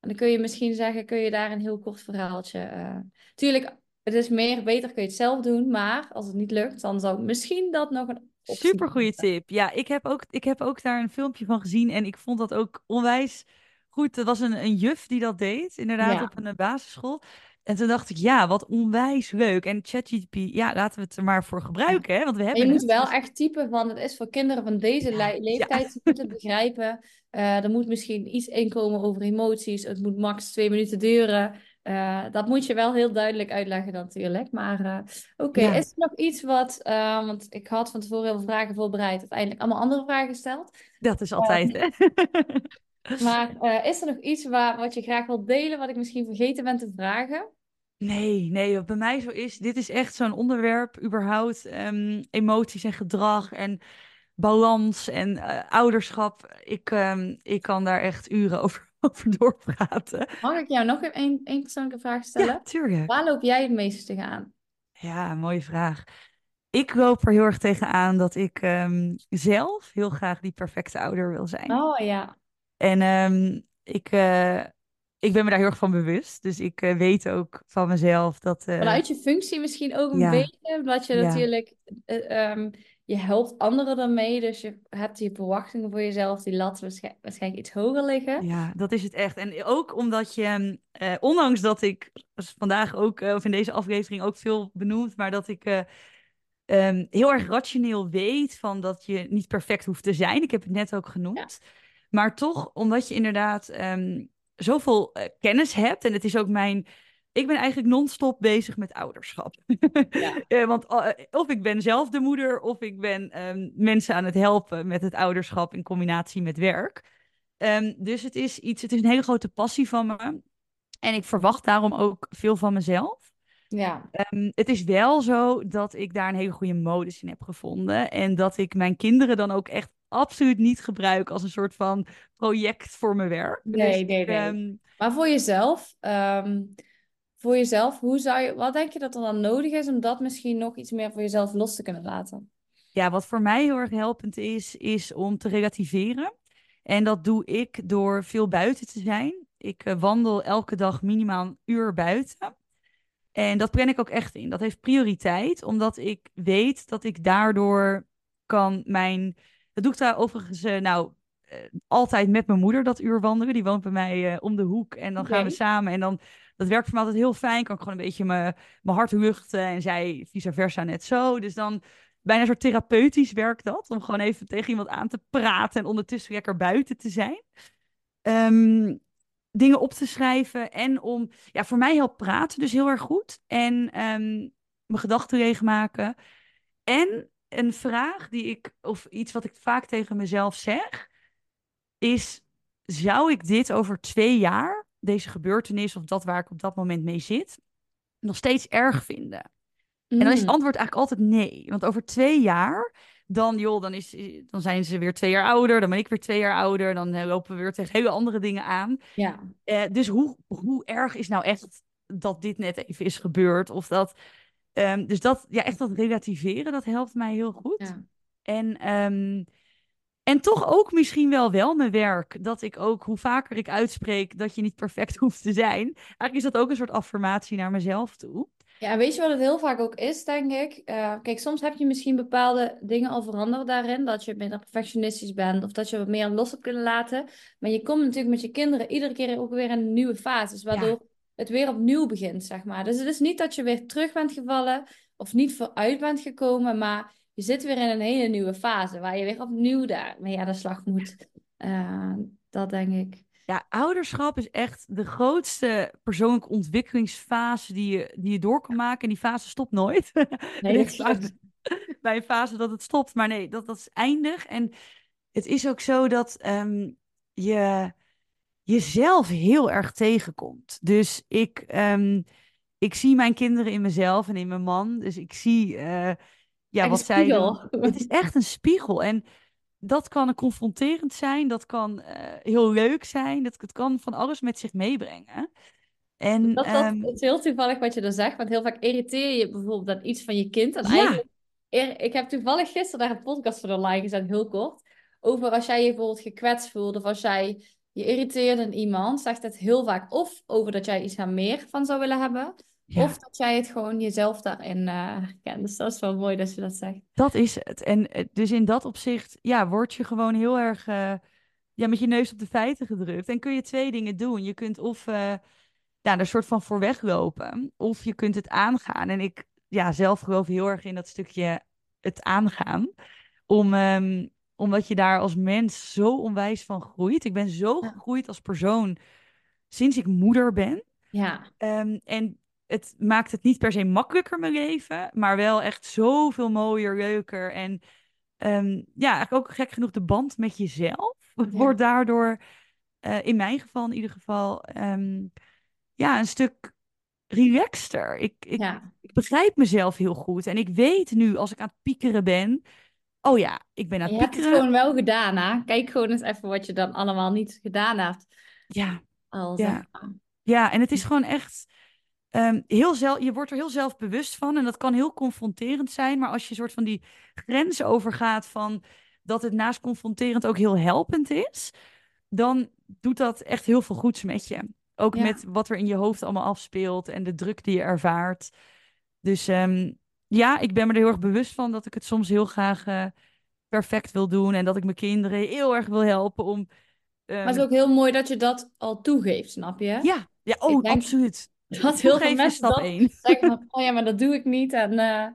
En dan kun je misschien zeggen, kun je daar een heel kort verhaaltje... eh, Tuurlijk, het is meer, beter kun je het zelf doen. Maar als het niet lukt, dan zou misschien dat nog een optie Super goede zijn. tip. Ja, ik heb, ook, ik heb ook daar een filmpje van gezien en ik vond dat ook onwijs goed. Er was een, een juf die dat deed, inderdaad, Ja. op een basisschool. En toen dacht ik, ja, wat onwijs leuk. En ChatGPT, ja, laten we het er maar voor gebruiken, hè, want we En hebben je moet wel echt typen van, het is voor kinderen van deze Ja, le- ja. leeftijd, ze moeten begrijpen. Eh, er moet misschien iets inkomen over emoties. Het moet max twee minuten duren. Eh, dat moet je wel heel duidelijk uitleggen natuurlijk. Maar eh, oké, Ja. is er nog iets wat, want ik had van tevoren heel veel vragen voorbereid, uiteindelijk allemaal andere vragen gesteld. Dat is altijd, hè. Maar is er nog iets waar, wat je graag wilt delen, wat ik misschien vergeten ben te vragen? Nee, nee, wat bij mij zo is, dit is echt zo'n onderwerp, überhaupt, ehm, emoties en gedrag en balans en eh, ouderschap. Ik, ehm, ik kan daar echt uren over, over doorpraten. Mag ik jou nog één één persoonlijke vraag stellen? Ja, tuurlijk. Waar loop jij het meeste tegenaan? Ja, mooie vraag. Ik loop er heel erg tegenaan dat ik ehm, zelf heel graag die perfecte ouder wil zijn. Oh ja. En ik, eh, ik ben me daar heel erg van bewust. Dus ik eh, weet ook van mezelf dat... eh, Vanuit je functie misschien ook een ja. beetje, omdat je Ja. natuurlijk, eh, ehm, je helpt anderen ermee, dus je hebt die verwachtingen voor jezelf, die lat waarschijn- waarschijnlijk iets hoger liggen. Ja, dat is het echt. En ook omdat je, eh, ondanks dat ik vandaag ook, of in deze aflevering ook veel benoemd, maar dat ik eh, ehm, heel erg rationeel weet van dat je niet perfect hoeft te zijn. Ik heb het net ook genoemd. Maar toch, omdat je inderdaad ehm, zoveel eh, kennis hebt, en het is ook mijn. Ik ben eigenlijk non-stop bezig met ouderschap. Ja. Eh, want eh, of ik ben zelf de moeder, of ik ben ehm, mensen aan het helpen met het ouderschap in combinatie met werk. Ehm, dus het is iets, het is een hele grote passie van me. En ik verwacht daarom ook veel van mezelf. Ja, Ehm, het is wel zo dat ik daar een hele goede modus in heb gevonden. En dat ik mijn kinderen dan ook echt absoluut niet gebruik als een soort van project voor mijn werk. Nee, Dus nee, ik, nee. ehm, maar voor jezelf, ehm, voor jezelf, hoe zou je, wat denk je dat er dan nodig is om dat misschien nog iets meer voor jezelf los te kunnen laten? ja, wat voor mij heel erg helpend is, is om te relativeren. En dat doe ik door veel buiten te zijn. Ik eh, wandel elke dag minimaal een uur buiten. En dat plan ik ook echt in. Dat heeft prioriteit, omdat ik weet dat ik daardoor kan mijn. Dat doe ik daar overigens, eh, nou, eh, altijd met mijn moeder dat uur wandelen. Die woont bij mij eh, om de hoek. En dan gaan we samen. En dan, dat werkt voor mij altijd heel fijn. Kan ik gewoon een beetje mijn, mijn hart luchten. En zij vice versa net zo. Dus dan bijna een soort therapeutisch werkt dat. Om gewoon even tegen iemand aan te praten. En ondertussen lekker buiten te zijn. Ehm, dingen op te schrijven. En om, ja, voor mij helpt praten dus heel erg goed. En ehm, mijn gedachten leegmaken. En een vraag die ik, of iets wat ik vaak tegen mezelf zeg, is: zou ik dit over twee jaar, deze gebeurtenis of dat waar ik op dat moment mee zit, nog steeds erg vinden? En dan is het Mm. antwoord eigenlijk altijd nee. Want over twee jaar, dan, joh, dan, is, dan zijn ze weer twee jaar ouder. Dan ben ik weer twee jaar ouder. Dan eh, lopen we weer tegen hele andere dingen aan. Ja, Eh, dus hoe, hoe erg is nou echt dat dit net even is gebeurd? Of dat. Ehm, dus dat, ja, echt dat relativeren, dat helpt mij heel goed. ja. En, ehm, en toch ook misschien wel wel mijn werk. Dat ik ook, hoe vaker ik uitspreek dat je niet perfect hoeft te zijn. Eigenlijk is dat ook een soort affirmatie naar mezelf toe. Ja, weet je wat het heel vaak ook is, denk ik? Eh, kijk, soms heb je misschien bepaalde dingen al veranderd daarin. Dat je minder perfectionistisch bent of dat je wat meer los hebt kunnen laten. Maar je komt natuurlijk met je kinderen iedere keer ook weer in een nieuwe fase. Waardoor het weer opnieuw begint, zeg maar. Dus het is niet dat je weer terug bent gevallen of niet vooruit bent gekomen. Maar je zit weer in een hele nieuwe fase waar je weer opnieuw daarmee aan de slag moet. Eh, dat denk ik. Ja, ouderschap is echt de grootste persoonlijke ontwikkelingsfase die je, die je door kan maken. En die fase stopt nooit. Nee, bij een fase dat het stopt, maar nee, dat, dat is eindig. En het is ook zo dat ehm, je, jezelf heel erg tegenkomt. Dus ik, ehm, ik zie mijn kinderen in mezelf en in mijn man. Dus ik zie uh, ja, wat zij doen. Het is echt een spiegel. En dat kan confronterend zijn, dat kan eh, heel leuk zijn, dat het kan van alles met zich meebrengen. En Dat, dat ehm, is heel toevallig wat je er zegt, want heel vaak irriteer je bijvoorbeeld aan iets van je kind. En ja, eigenlijk, ik heb toevallig gisteren daar een podcast voor online gezet, heel kort, over als jij je bijvoorbeeld gekwetst voelt of als jij je irriteert aan iemand, zegt het heel vaak of over dat jij iets aan meer van zou willen hebben, of dat jij het gewoon jezelf daarin herkent. Dus dat is wel mooi dat je dat zegt. dat is het. En eh, dus in dat opzicht, ja, word je gewoon heel erg eh, ja, met je neus op de feiten gedrukt. En kun je twee dingen doen. Je kunt of ja, er een soort van voor weglopen, of je kunt het aangaan. En ik ja, zelf geloof heel erg in dat stukje het aangaan. Om, ehm, omdat je daar als mens zo onwijs van groeit. Ik ben zo Ja. gegroeid als persoon sinds ik moeder ben. Ja, Ehm, en het maakt het niet per se makkelijker mijn leven, maar wel echt zoveel mooier, leuker. En ehm, ja, eigenlijk ook gek genoeg de band met jezelf ja, wordt daardoor, eh, in mijn geval in ieder geval, ehm, ja, een stuk relaxter. Ik, ik, ja. ik begrijp mezelf heel goed en ik weet nu als ik aan het piekeren ben, oh ja, ik ben aan En je het hebt het piekeren. gewoon wel gedaan, hè? Kijk gewoon eens even wat je dan allemaal niet gedaan hebt. Ja, Al ja, ja. En het is gewoon echt. Ehm, heel zelf, je wordt er heel zelfbewust van en dat kan heel confronterend zijn. Maar als je soort van die grens overgaat van dat het naast confronterend ook heel helpend is, dan doet dat echt heel veel goeds met je. Ook Ja. met wat er in je hoofd allemaal afspeelt en de druk die je ervaart. Dus ehm, ja, ik ben me er heel erg bewust van dat ik het soms heel graag eh, perfect wil doen en dat ik mijn kinderen heel erg wil helpen om. Maar het is ehm, ook heel mooi dat je dat al toegeeft, snap je? ja, ja, oh, denk absoluut. dat heel veel mensen stap dat één. zeggen van, oh ja, maar dat doe ik niet en eh,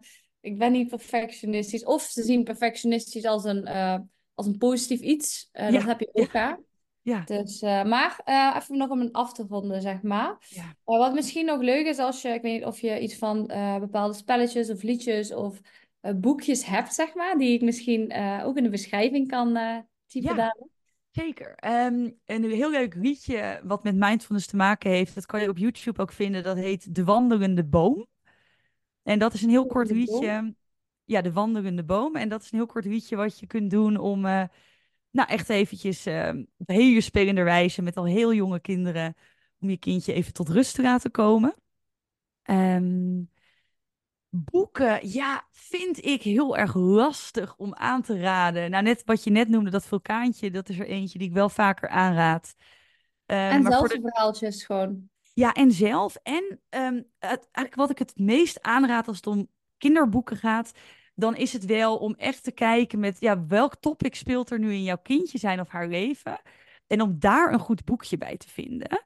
ik ben niet perfectionistisch. Of ze zien perfectionistisch als een, eh, als een positief iets. Dat Ja, heb je ja, ook, hè? Ja, Dus, eh, maar eh, even nog om een af te ronden, zeg maar. ja. Eh, wat misschien nog leuk is als je, ik weet niet of je iets van bepaalde spelletjes of liedjes of boekjes hebt, zeg maar, die ik misschien ook in de beschrijving kan typen Ja, daar. zeker. Ehm, een heel leuk liedje wat met mindfulness te maken heeft, dat kan je op YouTube ook vinden. Dat heet De Wandelende Boom. En dat is een heel kort liedje. Ja, De Wandelende Boom. En dat is een heel kort liedje wat je kunt doen om, nou echt eventjes ehm, op hele spelende wijze met al heel jonge kinderen, om je kindje even tot rust te laten komen. Ehm, Boeken, ja, vind ik heel erg lastig om aan te raden. Nou, net wat je net noemde, dat vulkaantje, dat is er eentje die ik wel vaker aanraad. Ehm, En zelfs de, verhaaltjes gewoon. ja, en zelf. En het, eigenlijk wat ik het meest aanraad als het om kinderboeken gaat, dan is het wel om echt te kijken met, ja, welk topic speelt er nu in jouw kindje zijn of haar leven? En om daar een goed boekje bij te vinden.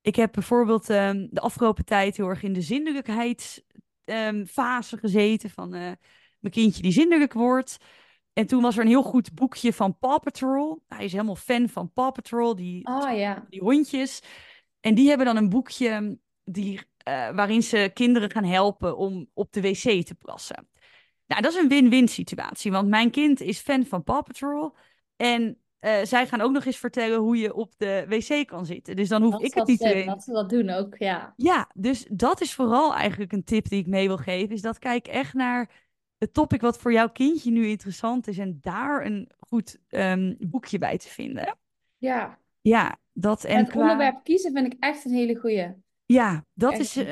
Ik heb bijvoorbeeld ehm, de afgelopen tijd heel erg in de zindelijkheidsfase gezeten van eh, mijn kindje die zindelijk wordt. En toen was er een heel goed boekje van Paw Patrol. Hij is helemaal fan van Paw Patrol, die, Oh ja. die hondjes. En die hebben dan een boekje die, eh, waarin ze kinderen gaan helpen om op de wc te plassen. Nou, dat is een win-win situatie, want mijn kind is fan van Paw Patrol. En eh, zij gaan ook nog eens vertellen hoe je op de wc kan zitten. Dus dan hoef Dat ik het niet te weten. dat ze dat doen ook, ja. Ja, dus dat is vooral eigenlijk een tip die ik mee wil geven. Is dat kijk echt naar het topic wat voor jouw kindje nu interessant is. En daar een goed ehm, boekje bij te vinden. Ja. Ja, dat en het qua... onderwerp kiezen vind ik echt een hele goeie. Ja, dat Echt is.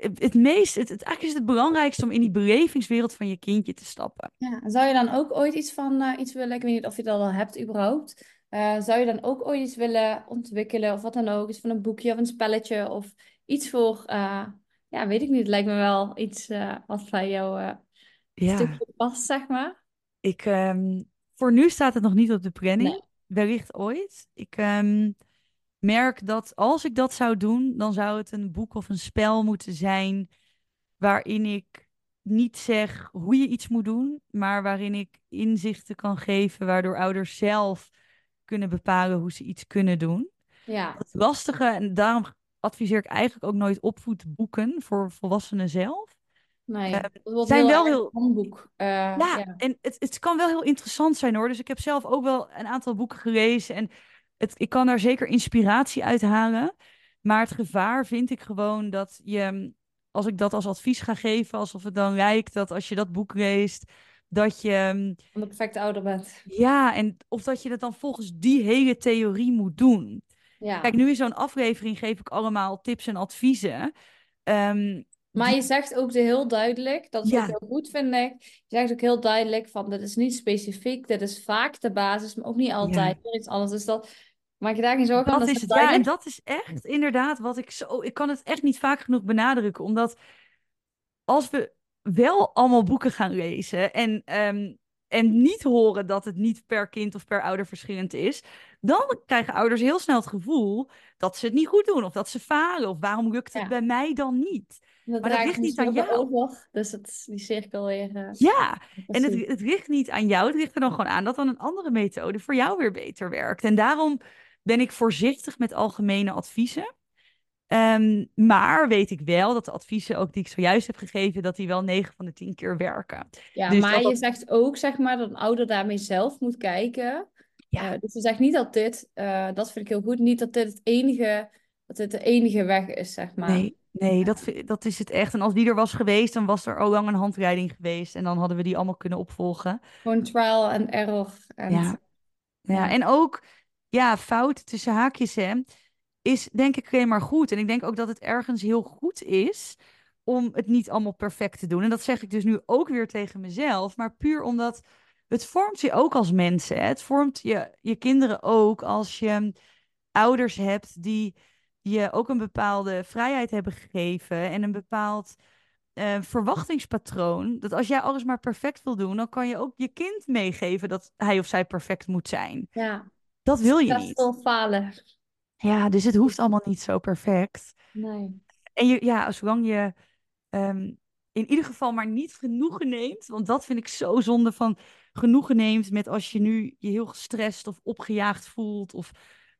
Het meest... Het, het, eigenlijk is het belangrijkste om in die belevingswereld van je kindje te stappen. Ja, zou je dan ook ooit iets van eh, iets willen, ik weet niet of je dat al hebt überhaupt, Eh, zou je dan ook ooit iets willen ontwikkelen of wat dan ook, iets van een boekje of een spelletje of iets voor, eh, ja, weet ik niet, het lijkt me wel iets wat bij jou Ja, stukje past, zeg maar. ik... ehm, voor nu staat het nog niet op de planning. Nee. Wellicht ooit. Ik ehm, merk dat als ik dat zou doen, dan zou het een boek of een spel moeten zijn waarin ik niet zeg hoe je iets moet doen, maar waarin ik inzichten kan geven waardoor ouders zelf kunnen bepalen hoe ze iets kunnen doen. Ja, Het lastige, en daarom adviseer ik eigenlijk ook nooit opvoedboeken voor volwassenen zelf. nee, Eh, wordt zijn wel heel- handboek. Eh, Ja, ja. en het, het kan wel heel interessant zijn hoor. Dus ik heb zelf ook wel een aantal boeken gelezen. En het, ik kan daar zeker inspiratie uit halen. Maar het gevaar vind ik gewoon dat je, als ik dat als advies ga geven, alsof het dan lijkt dat als je dat boek leest, dat je. Van de perfecte ouder bent. Ja, en of dat je het dan volgens die hele theorie moet doen. Ja. Kijk, nu in zo'n aflevering geef ik allemaal tips en adviezen. Ehm, Maar je zegt ook heel duidelijk, dat is Ja. ook heel goed vind ik. Je zegt ook heel duidelijk van, dit is niet specifiek, dit is vaak de basis, maar ook niet altijd. Weer iets anders. Dus dat, maak je daar geen zorgen om. Dat is het, ja. En dat is echt inderdaad wat ik zo... Ik kan het echt niet vaak genoeg benadrukken. Omdat als we wel allemaal boeken gaan lezen en, ehm, en niet horen dat het niet per kind of per ouder verschillend is, dan krijgen ouders heel snel het gevoel dat ze het niet goed doen of dat ze falen. Of waarom lukt het Ja. bij mij dan niet? Dat Maar dat ligt niet aan jou. over. Dus het, die cirkel weer. eh, Ja, en het, het ligt niet aan jou, het ligt er dan gewoon aan dat dan een andere methode voor jou weer beter werkt. En daarom ben ik voorzichtig met algemene adviezen. Ehm, maar weet ik wel dat de adviezen ook die ik zojuist heb gegeven, dat die wel 9 van de 10 keer werken. Ja, Dus maar dat je dat- zegt ook, zeg maar, dat een ouder daarmee zelf moet kijken. Ja. Eh, dus je zegt niet dat dit, eh, dat vind ik heel goed, niet dat dit het enige, dat dit de enige weg is, zeg maar. Nee, nee dat, dat is het echt. En als die er was geweest, dan was er al lang een handleiding geweest. En dan hadden we die allemaal kunnen opvolgen. Gewoon trial and error. En, Ja. Ja, Ja. en ook, ja, fout tussen haakjes, hè, is denk ik alleen maar goed. En ik denk ook dat het ergens heel goed is om het niet allemaal perfect te doen. En dat zeg ik dus nu ook weer tegen mezelf, maar puur omdat het vormt je ook als mensen. Het vormt je, je kinderen ook als je ouders hebt die je ook een bepaalde vrijheid hebben gegeven en een bepaald eh, verwachtingspatroon. Dat als jij alles maar perfect wil doen, dan kan je ook je kind meegeven dat hij of zij perfect moet zijn. ja. Dat wil je niet. falen. Ja, dus het hoeft allemaal niet zo perfect. Nee. En je, ja, zolang je ehm, in ieder geval maar niet genoegen neemt, want dat vind ik zo zonde van genoegen neemt met als je nu je heel gestrest of opgejaagd voelt of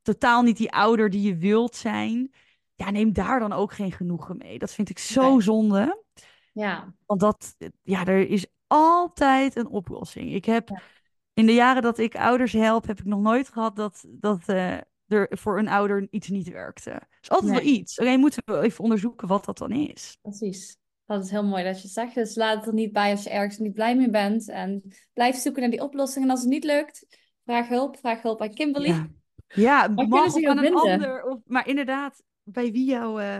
totaal niet die ouder die je wilt zijn. Ja, neem daar dan ook geen genoegen mee. Dat vind ik zo Nee. zonde. Ja. Want dat, ja, er is altijd een oplossing. Ik heb Ja. In de jaren dat ik ouders help, heb ik nog nooit gehad dat, dat eh, er voor een ouder iets niet werkte. Er is altijd Nee. wel iets. Alleen moeten we even onderzoeken wat dat dan is. Precies. Dat is heel mooi dat je het zegt. Dus laat het er niet bij als je ergens niet blij mee bent. En blijf zoeken naar die oplossing. En als het niet lukt, vraag hulp. Vraag hulp aan Kimberly. Ja, ja mag aan een ander. Of, maar inderdaad, bij wie jou, eh,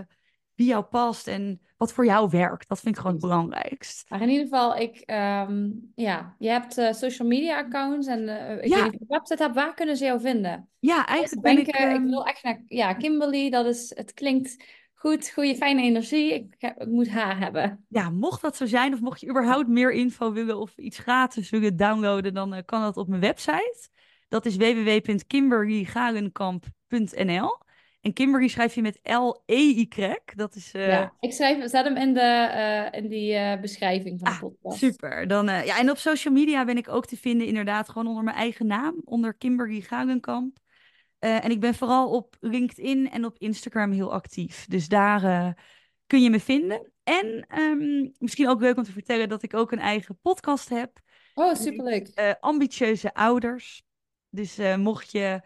wie jou past en wat voor jou werkt. Dat vind ik gewoon het belangrijkst. Maar in ieder geval, ik, ehm, ja, je hebt eh, social media accounts. En eh, ik Ja. weet niet website hebt. Waar kunnen ze jou vinden? Ja, eigenlijk ben ik... denken, ik ehm, wil echt naar ja, Kimberly. Dat is, het klinkt goed. Goede, fijne energie. Ik, ik moet haar hebben. Ja, mocht dat zo zijn, of mocht je überhaupt meer info willen of iets gratis willen downloaden, dan eh, kan dat op mijn website. Dat is www.kimberlygalenkamp.nl. En Kimberly schrijf je met L-E-Y. Dat is eh, Ja, ik schrijf, zet hem in, de, eh, in die eh, beschrijving van de Ah, podcast. super. Dan, ja, en op social media ben ik ook te vinden, inderdaad, gewoon onder mijn eigen naam, onder Kimberly Galenkamp. Eh, en ik ben vooral op LinkedIn en op Instagram heel actief. Dus daar kun je me vinden. En ehm, misschien ook leuk om te vertellen dat ik ook een eigen podcast heb. Oh, superleuk. ambitieuze ouders. Dus mocht je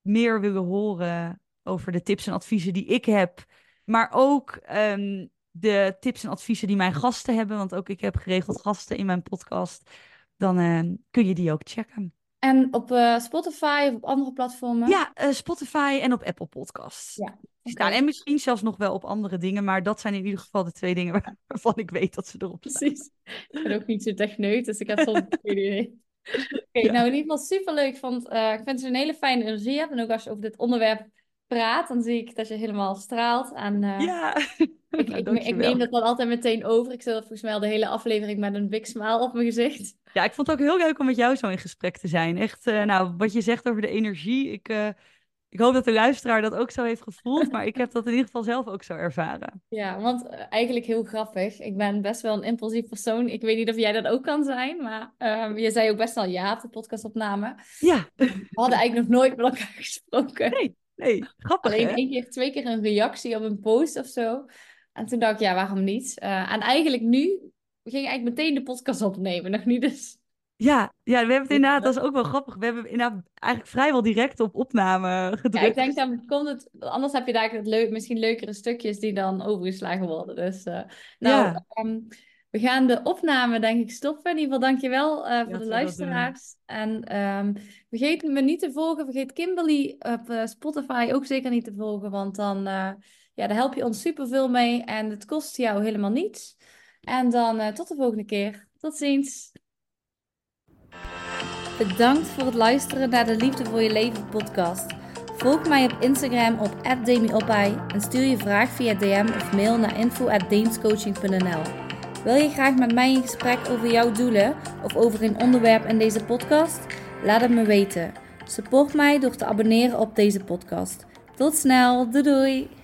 meer willen horen over de tips en adviezen die ik heb, maar ook ehm, de tips en adviezen die mijn gasten hebben, want ook ik heb geregeld gasten in mijn podcast, dan eh, kun je die ook checken. En op eh, Spotify of op andere platformen? Ja, eh, Spotify en op Apple Podcasts. Ja, staan. En misschien zelfs nog wel op andere dingen, maar dat zijn in ieder geval de twee dingen waar- waarvan ik weet dat ze erop staan. Precies. Ik ben ook niet zo techneut, dus ik heb soms geen idee. Oké, Ja. nou in ieder geval superleuk. Want, eh, ik vind dat je een hele fijne energie hebt. En ook als je over dit onderwerp praat, dan zie ik dat je helemaal straalt. En eh, Ja, ik, Nou, ik, neem dat dan altijd meteen over. Ik zit volgens mij al de hele aflevering met een big smile op mijn gezicht. Ja, ik vond het ook heel leuk om met jou zo in gesprek te zijn. Echt, eh, nou, wat je zegt over de energie. Ik, eh, ik hoop dat de luisteraar dat ook zo heeft gevoeld. Maar ik heb dat in ieder geval zelf ook zo ervaren. Ja, want eigenlijk heel grappig. Ik ben best wel een impulsief persoon. Ik weet niet of jij dat ook kan zijn, maar ehm, je zei ook best wel ja op de podcastopname. Ja, We hadden eigenlijk nog nooit met elkaar gesproken. nee, nee. Grappig, Alleen één keer, twee keer een reactie op een post of zo. En toen dacht ik, ja, waarom niet? Eh, en eigenlijk nu ging ik eigenlijk meteen de podcast opnemen. Nog niet dus. Ja, ja, we hebben het inderdaad, dat is ook wel grappig. We hebben inderdaad eigenlijk vrijwel direct op opname gedrukt. Ja, ik denk dan komt het, anders heb je daar het leuk, misschien leukere stukjes die dan overgeslagen worden. Dus, uh, nou, Ja. ehm, we gaan de opname denk ik stoppen. In ieder geval dankjewel eh voor de luisteraars. En ehm, vergeet me niet te volgen. Vergeet Kimberly op eh, Spotify ook zeker niet te volgen. Want dan eh, ja, daar help je ons superveel mee. En het kost jou helemaal niets. En dan eh, tot de volgende keer. Tot ziens. Bedankt voor het luisteren naar de Liefde voor je leven podcast. Volg mij op Instagram op @demiopai en stuur je vraag via DM of mail naar info@deemscoaching.nl. Wil je graag met mij in gesprek over jouw doelen of over een onderwerp in deze podcast? Laat het me weten. Support mij door te abonneren op deze podcast. Tot snel, doei doei!